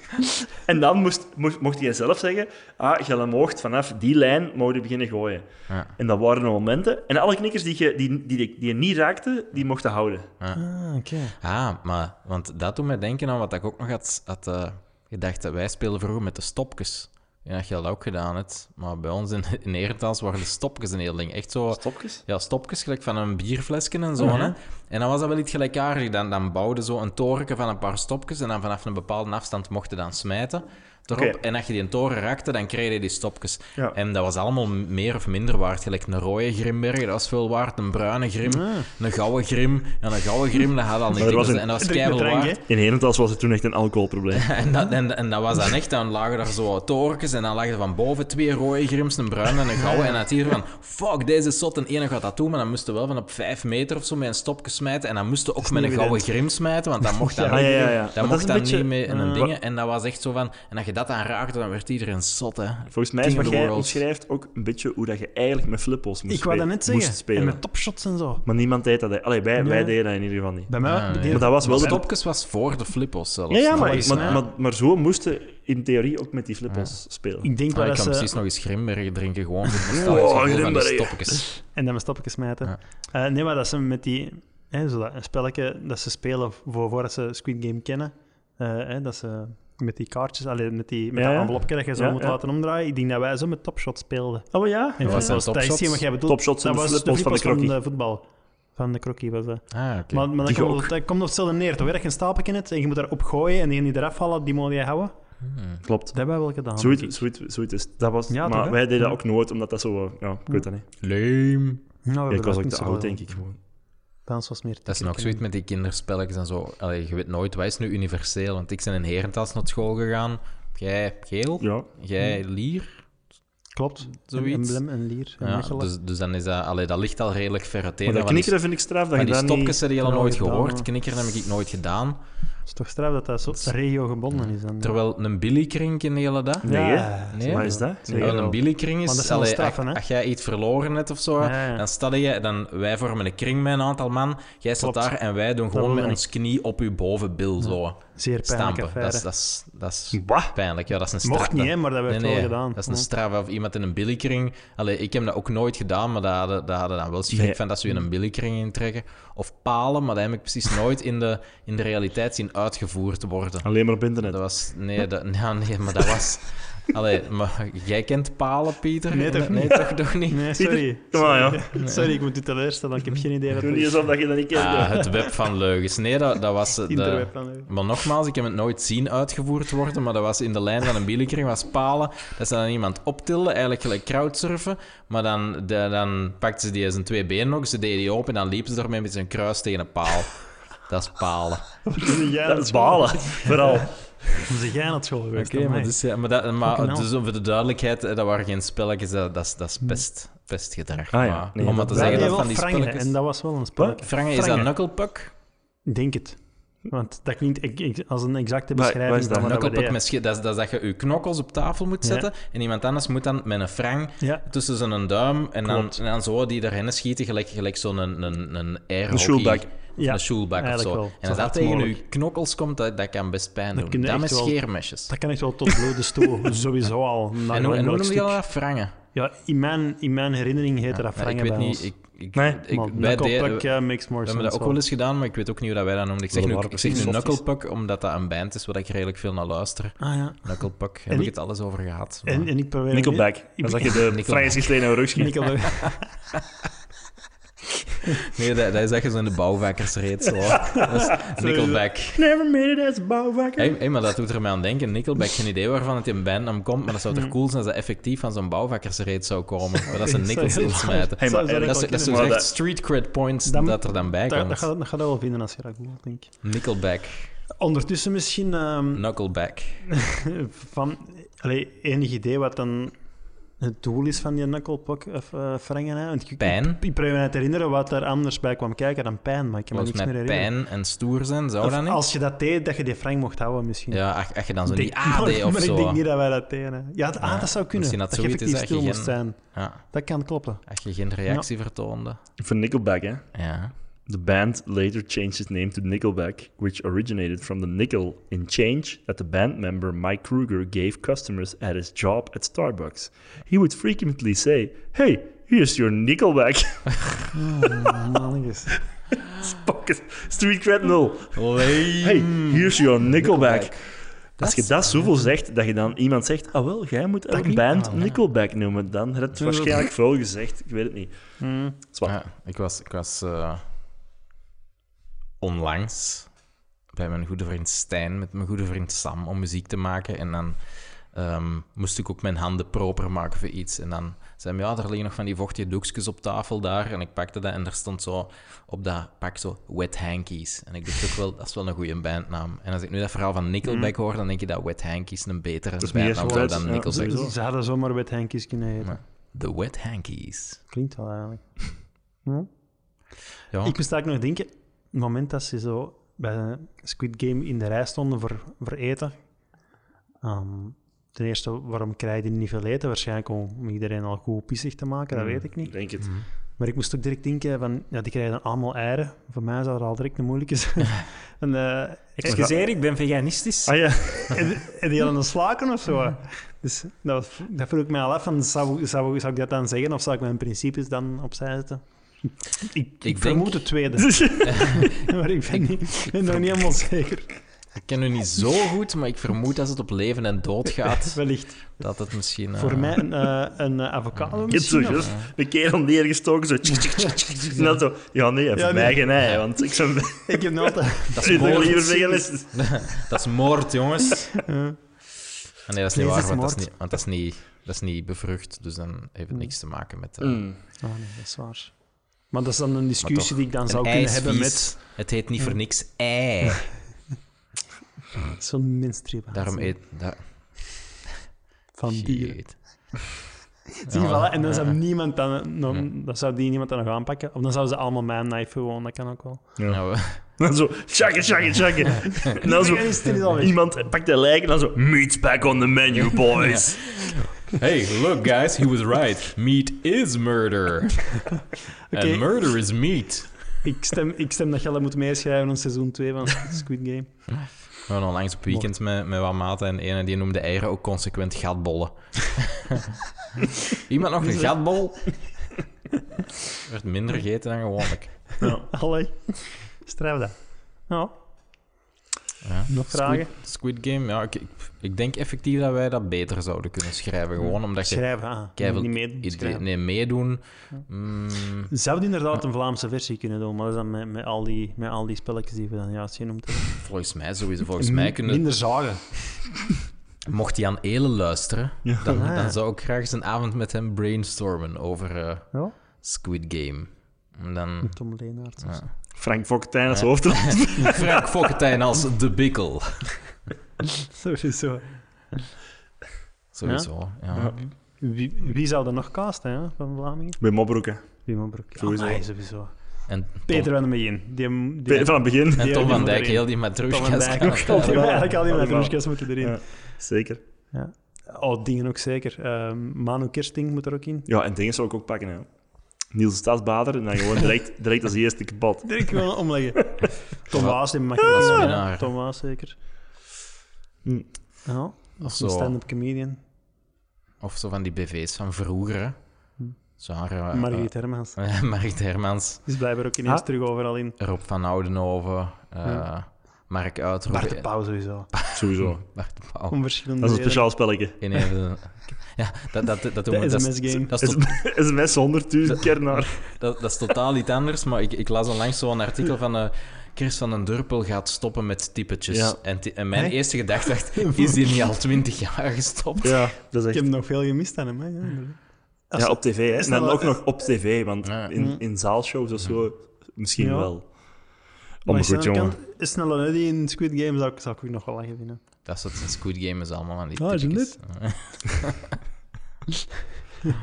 Speaker 3: en dan moest, mocht, mocht jij zelf zeggen, ah, je moogt vanaf die lijn mogen beginnen gooien.
Speaker 2: Ja.
Speaker 3: En dat waren de momenten. En alle knikkers die je, die, die, die je niet raakte, die mochten houden.
Speaker 1: Ah, oké.
Speaker 2: Ah, maar, want dat doet mij denken aan wat ik ook nog had, had eh, gedacht. dat Wij spelen vroeger met de stopjes. Ja, dat je dat ook gedaan hebt. Maar bij ons in, in Herentals waren de stopjes een heel ding. Echt zo...
Speaker 3: Stopjes?
Speaker 2: Ja, stopjes, gelijk van een bierflesje en zo.
Speaker 3: Mhm.
Speaker 2: hè. En dan was dat wel iets gelijkaardig. Dan, dan bouwde zo een toren van een paar stopjes en dan vanaf een bepaalde afstand mochten dan smijten erop. En als je die toren raakte, dan kreeg je die stopjes.
Speaker 3: Ja.
Speaker 2: En dat was allemaal meer of minder waard. Gelijk een rode grimberg, dat was veel waard. Een bruine grim,
Speaker 1: Ah.
Speaker 2: een gouden grim. En een gouden grim, dat had al niet
Speaker 3: was een-
Speaker 2: En dat was keihard waard.
Speaker 3: In Herentals was het toen echt een alcoholprobleem.
Speaker 2: En dat, en, en dat was dan echt, dan lagen er zo torentjes en dan lagen er van boven twee rode grims, een bruine en een gouden. En dan had hier van, fuck, deze is zot. En ene gaat dat doen, maar dan moesten we wel van op vijf meter of zo met een stopje smijten. En dan moesten ook met een gouden grim smijten, want dan mocht dat
Speaker 3: Ja.
Speaker 2: Dat
Speaker 3: dat
Speaker 2: mocht
Speaker 3: is beetje-
Speaker 2: niet mee in een
Speaker 1: eh,
Speaker 2: ding. En dat was echt zo van, en als je dat aan raakte, dan werd iedereen zot, hè.
Speaker 3: Volgens mij is wat jij
Speaker 2: world.
Speaker 3: omschrijft ook een beetje hoe dat je eigenlijk met flippos moest,
Speaker 1: Ik wou dat
Speaker 3: spelen-
Speaker 1: net zeggen.
Speaker 3: moest spelen.
Speaker 1: En met topshots en zo.
Speaker 3: Maar niemand deed dat. hè. Allee, wij, wij
Speaker 1: Ja.
Speaker 3: deden dat in ieder geval niet.
Speaker 1: Bij mij...
Speaker 2: Nee.
Speaker 3: Maar dat was wel de...
Speaker 2: stopjes was voor de flippos zelfs.
Speaker 3: Ja, ja, maar, maar, maar, maar zo moesten in theorie ook met die flippos spelen.
Speaker 1: Ik denk
Speaker 2: Ah,
Speaker 1: wel
Speaker 2: ik
Speaker 1: dat
Speaker 2: kan
Speaker 1: ze...
Speaker 2: precies nog eens Grimbergen drinken, gewoon voor
Speaker 3: Grimbergen.
Speaker 2: stopjes.
Speaker 1: En dan met stopjes smijten.
Speaker 2: Ja.
Speaker 1: Eh, nee, maar dat ze met die... Hè, zo dat, een spelletje dat ze spelen voor, voordat ze Squid Game kennen. eh, hè, dat ze met die kaartjes, alleen met, die, met
Speaker 3: Ja,
Speaker 1: dat envelopje dat je zo
Speaker 3: Ja,
Speaker 1: moet
Speaker 3: ja.
Speaker 1: laten omdraaien. Ik denk dat wij zo met topshot speelden.
Speaker 3: Oh ja?
Speaker 1: En dat, was, dat is wat jij bedoelt.
Speaker 3: Topshots
Speaker 1: dat
Speaker 3: de
Speaker 1: was
Speaker 3: flippos van de krokkie.
Speaker 1: van de voetbal. Van de krokkie was dat.
Speaker 2: Ah, oké.
Speaker 1: Maar, maar dan
Speaker 3: Die
Speaker 1: komt het, dat komt op hetzelfde neer? Dat je een stapelje hebt en je moet daarop gooien en die die eraf vallen, die moet je houden.
Speaker 2: Hmm.
Speaker 3: Klopt.
Speaker 1: Dat hebben wij wel gedaan.
Speaker 3: Zoiets, zoiets, zoiets is. Dat was,
Speaker 1: Ja,
Speaker 3: maar
Speaker 1: toch,
Speaker 3: wij deden dat ook nooit, omdat dat zo... Ja, ik weet dat niet.
Speaker 2: Leem.
Speaker 1: Nou, we
Speaker 3: ik was
Speaker 1: dat
Speaker 3: ook te oud, denk ik. Gewoon.
Speaker 1: Bij ons was meer
Speaker 2: Dat is nog zoiets met die kinderspelletjes en zo. Allee, je weet nooit, wat is nu universeel? Want ik ben in Herentals naar school gegaan. Jij geel,
Speaker 3: Ja.
Speaker 2: jij lier.
Speaker 1: Klopt.
Speaker 2: Zoiets.
Speaker 1: Een emblem, een lier, een
Speaker 2: Ja, dus, dus dan is dat, allee, dat ligt al redelijk ver uiteen.
Speaker 3: Maar dat knikkeren vind ik straf, dat je
Speaker 2: die
Speaker 3: dat
Speaker 2: stopjes
Speaker 3: niet...
Speaker 2: heb je al nooit gehoord. Knikkeren heb ik nooit gedaan.
Speaker 1: Het is toch straf dat dat zo regio-gebonden is. Dan.
Speaker 2: Terwijl een billykrink in hele dat.
Speaker 3: Nee?
Speaker 1: Ja,
Speaker 2: Nee?
Speaker 3: Wat is dat?
Speaker 2: Ja,
Speaker 1: wel.
Speaker 2: een
Speaker 1: dat
Speaker 2: is,
Speaker 1: is
Speaker 2: allee,
Speaker 1: straffen,
Speaker 2: als,
Speaker 1: hè?
Speaker 2: als jij iets verloren hebt of zo,
Speaker 1: Ja, ja.
Speaker 2: dan sta je, dan, wij vormen een kring met een aantal man, jij staat daar en wij doen gewoon met ons knie op je bovenbil zo
Speaker 1: Zeer pijnlijke
Speaker 2: stampen. Dat is,
Speaker 1: affaire.
Speaker 2: dat, is, dat is
Speaker 3: Wat?
Speaker 2: pijnlijk. Ja, dat is een straf.
Speaker 1: Mocht niet, hè, maar dat werd
Speaker 2: Nee, nee,
Speaker 1: wel gedaan.
Speaker 2: dat is een
Speaker 1: Ja.
Speaker 2: straf. Of iemand in een billikring. Allee, ik heb dat ook nooit gedaan, maar daar hadden, daar hadden dan wel schrik
Speaker 3: Nee.
Speaker 2: van dat ze je in een billikring intrekken. Of palen, maar dat heb ik precies nooit in de, in de realiteit zien uitgevoerd worden.
Speaker 3: Alleen maar op internet.
Speaker 2: Dat was... Nee, dat, ja, nee maar dat was... Allee, maar jij kent palen, Pieter?
Speaker 1: Nee, toch
Speaker 2: nee,
Speaker 1: niet?
Speaker 2: toch, toch niet?
Speaker 1: Nee, sorry.
Speaker 3: Kom maar, ja.
Speaker 1: Sorry, ik moet u teleurstellen. Ik heb geen idee wat
Speaker 3: Doe
Speaker 1: het
Speaker 3: niet alsof dat je dat niet kent.
Speaker 2: Ah, het web van leugens. Nee, dat, dat was... eh, De, maar nogmaals, ik heb het nooit zien uitgevoerd worden, maar dat was in de lijn van een billikring, was palen. Dat ze dan iemand optilden, eigenlijk gelijk crowdsurfen, maar dan, de, dan pakten ze die zijn twee benen nog, ze deden die open en dan liepen ze daarmee met zijn kruis tegen een paal. Dat is palen.
Speaker 3: Dat is balen. Vooral.
Speaker 1: Dan zeg jij aan het school geweest.
Speaker 2: Oké,
Speaker 1: dan
Speaker 2: maar, dus, ja, maar, dat, maar dus om voor de duidelijkheid, eh, dat waren geen spelletjes, dat, dat, is, dat is pest, pestgedrag.
Speaker 3: Ah, ja. Nee,
Speaker 2: om maar
Speaker 3: dat-
Speaker 2: te zeggen dat van die
Speaker 1: frangen,
Speaker 2: spelletjes...
Speaker 1: en dat was wel een spelletje.
Speaker 2: Frangen, is dat knucklepuck?
Speaker 1: Ik denk het. Want dat klinkt ik- ik- als een exacte beschrijving
Speaker 3: is dat?
Speaker 1: van wat deden.
Speaker 2: met schi- dat, is, dat is dat je je knokkels op tafel moet
Speaker 1: Ja.
Speaker 2: zetten en iemand anders moet dan met een frang
Speaker 1: Ja,
Speaker 2: tussen zijn duim en dan, en dan zo die erin schieten, gelijk, gelijk zo'n een, een, een airhockey.
Speaker 1: Ja,
Speaker 2: een schoolbak of
Speaker 1: eigenlijk
Speaker 2: zo.
Speaker 1: wel.
Speaker 2: En als dat tegen
Speaker 1: mogelijk.
Speaker 2: je knokkels komt, dat, dat kan best pijn
Speaker 1: Dat
Speaker 2: doen. Dat met
Speaker 1: echt wel-
Speaker 2: scheermesjes.
Speaker 1: dat kan echt wel tot bloedens toe. Sowieso al.
Speaker 2: En hoe, noem je dat? Frangen?
Speaker 1: Ja, in mijn, in mijn herinnering heette dat frangen
Speaker 2: ik weet
Speaker 1: bij
Speaker 2: niet.
Speaker 1: ons.
Speaker 2: Ik, ik,
Speaker 3: Nee,
Speaker 2: ik, wij deden-
Speaker 1: knucklepuck,
Speaker 2: we
Speaker 1: ja, makes more
Speaker 2: hebben dat ook wel eens gedaan, maar ik weet ook niet hoe dat wij dat noemden. Ik zeg nu, ik zeg nu. Knucklepuck, omdat dat een band is waar ik redelijk veel naar luister.
Speaker 1: Ah ja.
Speaker 2: Knucklepuck, heb
Speaker 1: En
Speaker 2: ik het alles over gehad.
Speaker 1: En,
Speaker 2: maar-
Speaker 1: en ik probeer...
Speaker 3: Nickelback. Dan zag je de rugje.
Speaker 1: Nickelback.
Speaker 2: Nee, dat, dat is echt zo in de bouwvakkersreed. Zo. Dat is Nickelback.
Speaker 3: Never made it as bouwvakker.
Speaker 2: Hey, hey, maar dat doet er mij aan denken. Nickelback, geen idee waarvan het in een bandnaam komt, maar dat zou
Speaker 1: Hmm.
Speaker 2: toch cool zijn als dat effectief van zo'n bouwvakkersreed zou komen. Waar dat ze
Speaker 1: heel
Speaker 2: insmijten.
Speaker 3: Hey, maar
Speaker 2: Dat is, dat
Speaker 3: Maar
Speaker 2: echt street cred points dat er dan bij
Speaker 1: Dat, dat,
Speaker 2: komt.
Speaker 1: gaat, dat gaat dat wel vinden als je dat googelt, denk ik.
Speaker 2: Nickelback,
Speaker 1: Ondertussen misschien ehm,
Speaker 2: knuckleback.
Speaker 1: van... Allee, enig idee wat dan het doel is van die knucklepuck of uh, frangen. Hè? Want ik,
Speaker 2: Pijn?
Speaker 1: Ik probeer me te herinneren wat er anders bij kwam kijken dan pijn, maar ik kan me niks meer herinneren.
Speaker 2: pijn en stoer zijn, zou
Speaker 1: Of
Speaker 2: dat niet?
Speaker 1: als je dat deed, dat je die frank mocht houden misschien.
Speaker 2: Ja, als, als je dan zo die AD of
Speaker 1: maar
Speaker 2: zo.
Speaker 1: ik denk niet dat wij dat deden. Ja, het- ah,
Speaker 2: Ja,
Speaker 1: dat zou kunnen.
Speaker 2: misschien dat
Speaker 1: Dat je effectief
Speaker 2: dat je
Speaker 1: stil moest zijn.
Speaker 2: Ja,
Speaker 1: Dat kan kloppen.
Speaker 2: als je geen reactie vertoonde.
Speaker 3: Voor Nickelback, hè.
Speaker 2: Ja.
Speaker 3: The band later changed its name to Nickelback, which originated from the nickel in change that the band member Mike Kruger gave customers at his job at Starbucks. He would frequently say, Hey, here's your Nickelback.
Speaker 1: Oh, mannetjes.
Speaker 3: Street cred nul. Hey, here's your Nickelback.
Speaker 2: Dat
Speaker 3: Als je
Speaker 2: is-
Speaker 3: dat zoveel zegt, dat je dan iemand zegt, ah wel, jij moet elke
Speaker 1: klinkt
Speaker 3: band
Speaker 1: wel, ja.
Speaker 3: Nickelback noemen, dan had het waarschijnlijk veel gezegd. Ik weet het niet.
Speaker 1: Hmm.
Speaker 2: Ja, ik was, ik was eh, onlangs bij mijn goede vriend Stijn met mijn goede vriend Sam om muziek te maken. En dan ehm, moest ik ook mijn handen proper maken voor iets. En dan zei hij, ja, er liggen nog van die vochtige doekjes op tafel daar. En ik pakte dat en er stond zo op dat pak zo Wet Hankies. En ik dacht ook wel, dat is wel een goede bandnaam. En als ik nu dat verhaal van Nickelback hoor, dan denk je dat Wet Hankies een betere
Speaker 3: is
Speaker 2: bandnaam
Speaker 3: zo
Speaker 2: zou dan
Speaker 3: ja,
Speaker 2: Nickelback.
Speaker 3: sowieso.
Speaker 1: Ze hadden zomaar met Henkies kunnen heten.
Speaker 2: Ja. The Wet Hankies.
Speaker 1: Klinkt wel eigenlijk. Ja.
Speaker 2: Ja.
Speaker 1: Ik moest eigenlijk nog denken, het moment dat ze zo bij Squid Game in de rij stonden voor, voor eten. ehm, ten eerste, waarom krijg je niet veel eten? Waarschijnlijk om iedereen al goed pissig te maken, dat weet ik niet.
Speaker 3: Denk het.
Speaker 1: Maar ik moest ook direct denken van, ja, die krijgen allemaal eieren. Voor mij zou er al direct een moeilijke zijn. en, eh,
Speaker 2: Excuseer, ik ben veganistisch.
Speaker 3: Ah ja,
Speaker 1: en, en die hadden een slaken of zo. Dus dat, dat vroeg ik mij al af, van, zou, zou, zou ik dat dan zeggen of zou ik mijn principes dan opzij zetten? Ik, ik, vermoed het tweede, maar ik ben, niet, ik ben nog niet helemaal zeker.
Speaker 2: Ik ken u niet zo goed, maar ik vermoed als het op leven en dood gaat,
Speaker 1: Wellicht.
Speaker 2: dat het misschien... eh,
Speaker 1: Voor mij een, eh, een eh, avocado
Speaker 3: je hebt zo
Speaker 1: misschien.
Speaker 3: juist een kerel neergestoken, zo... tsk. En dan zo... Ja, nee, voor
Speaker 1: Ja,
Speaker 3: mij
Speaker 1: nee.
Speaker 3: geen ei, want ik zou...
Speaker 1: Ik heb nog altijd...
Speaker 2: Dat is
Speaker 3: ben
Speaker 2: moord. Dat is moord, jongens.
Speaker 1: eh,
Speaker 2: Ah, nee, dat is niet waar,
Speaker 1: is
Speaker 2: want dat is niet, want dat is niet, dat is niet bevrucht. Dus dan heeft het niks te maken met... eh,
Speaker 3: Mm.
Speaker 1: oh nee, dat is waar. Maar dat is dan een discussie
Speaker 2: toch,
Speaker 1: die ik dan zou kunnen hebben met
Speaker 2: Het heet niet voor niks ei.
Speaker 1: zo'n menstruatie
Speaker 2: Daarom eet... Da
Speaker 1: van dieren.
Speaker 2: Shit.
Speaker 1: Zie je,
Speaker 2: Ja,
Speaker 1: voilà, en dan zou
Speaker 2: ja.
Speaker 1: niemand dan, dan, dan zou die niemand dan nog aanpakken. Of dan zouden ze allemaal mijn knife gewoon, dat kan ook wel.
Speaker 2: Nou, we-
Speaker 3: Dan zo... Shakken, shakken, shakken. En dan zo... Iemand pakt de lijk en dan zo... Meat's back on the menu, boys.
Speaker 2: Hey, look guys, he was right. Meat is murder.
Speaker 1: Oké.
Speaker 2: And murder is meat.
Speaker 1: Ik stem, ik stem dat je dat moet meeschrijven aan seizoen 2 van Squid Game.
Speaker 2: We waren onlangs op weekend met, met wat maten en ene die noemde eieren ook consequent gatbollen. Iemand nog een gatbol? werd minder gegeten dan gewoonlijk.
Speaker 3: Ja.
Speaker 1: Allee, strijf dat. Ja,
Speaker 2: Ja.
Speaker 1: nog vragen?
Speaker 2: Squid, Squid Game, ja, ik, ik, ik denk effectief dat wij dat beter zouden kunnen schrijven. Gewoon omdat je
Speaker 1: Schrijven, ah. niet mee
Speaker 2: idee-
Speaker 1: schrijven.
Speaker 2: nee, meedoen. Mm,
Speaker 1: Zou die inderdaad een Vlaamse versie kunnen doen, maar dat is dan met, met, al, die, met al die spelletjes die we dan juist genoemd hebben.
Speaker 2: volgens mij sowieso. Volgens mij kunnen,
Speaker 1: Minder zagen.
Speaker 2: mocht hij aan Elen luisteren, dan,
Speaker 1: Ah.
Speaker 2: dan zou ik graag eens een avond met hem brainstormen over eh,
Speaker 1: Ja,
Speaker 2: Squid Game. En dan...
Speaker 1: Tom Leenaert. of zo.
Speaker 2: Ja.
Speaker 3: Frank Fokkentijn als hoofdrol.
Speaker 2: Frank Fokkentijn als de Bikkel.
Speaker 1: Sowieso.
Speaker 2: Sowieso, ja.
Speaker 3: Ja.
Speaker 1: Wie, wie zou er nog casten hè, van Vlamingen?
Speaker 3: Bij Mobroeken.
Speaker 1: Wim Broek.
Speaker 3: Sowieso.
Speaker 1: Amai, sowieso.
Speaker 2: En Tom,
Speaker 1: Peter van den Begin. Die, die,
Speaker 3: Van het begin.
Speaker 2: en Tom van Dijk, heel die
Speaker 1: Tom van
Speaker 2: matroeskas.
Speaker 1: Eigenlijk al die matroeskas moeten erin.
Speaker 3: Ja, zeker.
Speaker 1: Ja. Oh, dingen ook zeker. Ehm, Manu Kirsting moet er ook in.
Speaker 3: Ja, en dingen zou ik ook pakken. Hè. Niels Stadsbader en dan gewoon direct, direct als eerste kapot.
Speaker 1: Direct gewoon omleggen. Tom
Speaker 2: Ja.
Speaker 1: Waas, die mag je. Tom Waas zeker.
Speaker 3: Hm.
Speaker 1: Ja,
Speaker 2: Of
Speaker 1: als een
Speaker 2: zo.
Speaker 1: stand-up comedian.
Speaker 2: Of zo van die BV's van vroeger. hè. Zo haar, eh,
Speaker 1: Margriet Hermans.
Speaker 2: eh, Margriet Hermans,
Speaker 1: Die is blijkbaar ook ineens
Speaker 3: Ah.
Speaker 1: terug overal in.
Speaker 2: Rob van Oudenhoven, eh,
Speaker 1: Ja.
Speaker 2: Mark Uitroep.
Speaker 1: Bart de Pauw sowieso.
Speaker 3: Sowieso.
Speaker 2: Bart de Pauw.
Speaker 3: Dat is een speciaal spelletje.
Speaker 2: In even- Ja, dat, dat, dat, doen we-
Speaker 1: De SMS-game.
Speaker 2: dat, is
Speaker 3: SMS 100.000 keer naar.
Speaker 2: dat, dat is totaal iets anders, maar ik, ik las onlangs zo'n artikel van... eh Chris van den Durpel gaat stoppen met typetjes.
Speaker 3: Ja.
Speaker 2: En, en mijn eerste gedachte dacht, is die niet al twintig jaar gestopt?
Speaker 3: Ja, dat is
Speaker 1: Ik heb nog veel gemist aan hem. Hè. Ja. Als-
Speaker 3: Ja, op tv. Hè.
Speaker 1: is
Speaker 3: En dan
Speaker 1: wel-
Speaker 3: ook nog op tv, want
Speaker 2: Ja.
Speaker 3: in, in zaalshows of zo misschien
Speaker 1: Ja.
Speaker 3: wel.
Speaker 1: Maar
Speaker 3: Oh,
Speaker 1: is
Speaker 3: goed,
Speaker 1: aan
Speaker 3: jongen.
Speaker 1: kant- Is snel die in Squid Game zou ik, zou ik ook nog wel lachen vinden.
Speaker 2: Dat een Squid Game is allemaal van die
Speaker 1: Ah, is het.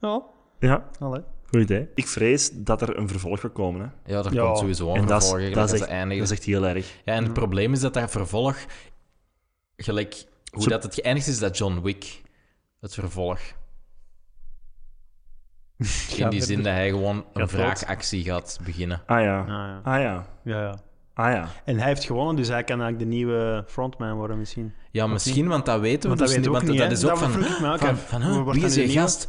Speaker 1: Ja,
Speaker 3: Ja,
Speaker 1: allee.
Speaker 3: goed idee. Ik vrees dat er een vervolg gaat komen. Hè.
Speaker 2: Ja, er
Speaker 1: Ja.
Speaker 2: komt sowieso een
Speaker 3: En dat is,
Speaker 2: vervolg.
Speaker 3: dat, is echt,
Speaker 2: als ze eindigen.
Speaker 3: dat is echt heel erg.
Speaker 2: Ja, en het probleem is dat dat vervolg... Gelijk hoe
Speaker 3: Zo-
Speaker 2: dat het geëindigd is, dat John Wick het vervolg. In die zin dat hij gewoon een
Speaker 1: dood.
Speaker 2: wraakactie gaat beginnen.
Speaker 3: Ah ja.
Speaker 1: Ah, ja.
Speaker 3: Ah ja.
Speaker 1: Ja, ja.
Speaker 3: Ah ja.
Speaker 1: En hij heeft gewonnen, dus hij kan eigenlijk de nieuwe frontman worden misschien.
Speaker 2: Ja, misschien, want dat weten we
Speaker 1: Want dat
Speaker 2: dus niet.
Speaker 1: ook
Speaker 2: Want
Speaker 1: niet,
Speaker 2: dat is ook
Speaker 1: Dat
Speaker 2: van...
Speaker 1: ook
Speaker 2: van, huh, wie is
Speaker 1: nieuw?
Speaker 2: gast?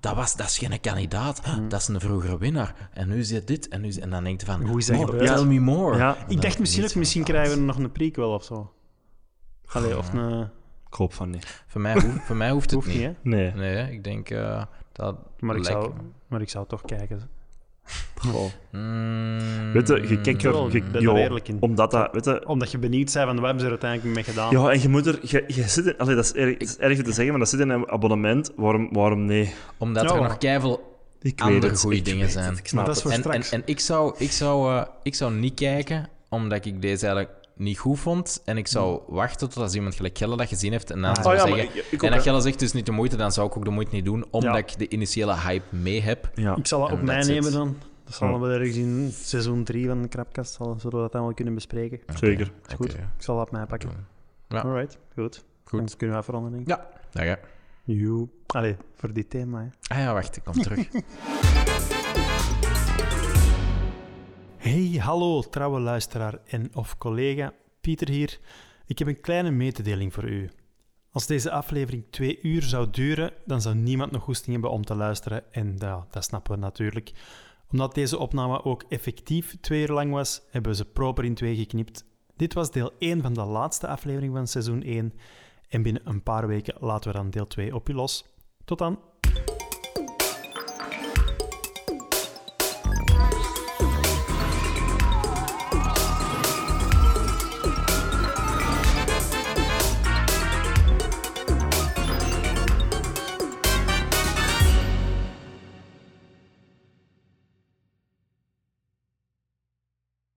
Speaker 2: Dat, was, dat is geen kandidaat. Dat is een vroegere winnaar. En nu is hij dit. En, nu en dan denkt van...
Speaker 1: Hoe is dat
Speaker 2: more? Tell me more.
Speaker 3: Ja.
Speaker 1: Ik dacht misschien ook, misschien krijgen we nog een prequel of zo. Allee, of een...
Speaker 3: Ik hoop van niet.
Speaker 2: Voor, mij, hoeft- voor mij hoeft het
Speaker 1: Hoeft
Speaker 2: niet.
Speaker 3: Nee.
Speaker 2: Nee, ik denk eh, dat...
Speaker 1: Maar ik,
Speaker 2: lijkt-
Speaker 1: zou, maar ik zou toch kijken.
Speaker 2: Mm,
Speaker 3: Weet je, je kijkt er... Je-
Speaker 1: er eerlijk in.
Speaker 3: Omdat dat... Weet je,
Speaker 1: Omdat je benieuwd bent van, wat hebben ze er uiteindelijk mee gedaan?
Speaker 3: ja, en je moet er... Je, je zit in, allee, dat, is erg, dat is erg te zeggen, maar dat zit in een abonnement. Waarom, waarom nee?
Speaker 2: Omdat
Speaker 1: Ja.
Speaker 2: er nog keiveel
Speaker 3: Ik
Speaker 2: Andere
Speaker 3: het. ik
Speaker 2: dingen zijn.
Speaker 3: het, Ik snap
Speaker 1: Maar dat is voor
Speaker 2: En, en,
Speaker 1: straks.
Speaker 2: en ik, zou, ik, zou, eh, ik zou niet kijken, omdat ik deze eigenlijk niet goed vond. En ik zou wachten tot als iemand gelijk Gelle dat gezien heeft. En dan
Speaker 1: Ah,
Speaker 2: zou
Speaker 3: Oh ja,
Speaker 2: zeggen...
Speaker 3: ik, ik ook,
Speaker 2: en als
Speaker 3: hè.
Speaker 2: Gelle zegt dus niet de moeite, dan zou ik ook de moeite niet doen, omdat
Speaker 1: Ja.
Speaker 2: ik de initiële hype mee heb.
Speaker 3: Ja.
Speaker 1: Ik zal dat
Speaker 2: En
Speaker 1: op mij nemen
Speaker 2: it.
Speaker 1: dan. Dat zal wel ergens in seizoen 3 van de Krapkast, zullen we dat allemaal kunnen bespreken.
Speaker 3: Zeker.
Speaker 2: Oké,
Speaker 1: goed. Ik zal dat op mij pakken.
Speaker 2: Ja.
Speaker 1: Alright, goed.
Speaker 2: Goed.
Speaker 1: Dan kunnen we afronden, denk ik.
Speaker 2: Ja, dag hè.
Speaker 1: Joe. Allee, voor dit thema. Hè.
Speaker 2: Ah ja, wacht, ik kom terug.
Speaker 1: Hey, hallo trouwe luisteraar en of collega, Pieter hier. Ik heb een kleine mededeling voor u. Als deze aflevering twee uur zou duren, dan zou niemand nog goesting hebben om te luisteren. En ja, dat snappen we natuurlijk. Omdat deze opname ook effectief twee uur lang was, hebben we ze proper in twee geknipt. Dit was deel 1 van de laatste aflevering van seizoen 1. En binnen een paar weken laten we dan deel 2 op u los. Tot dan!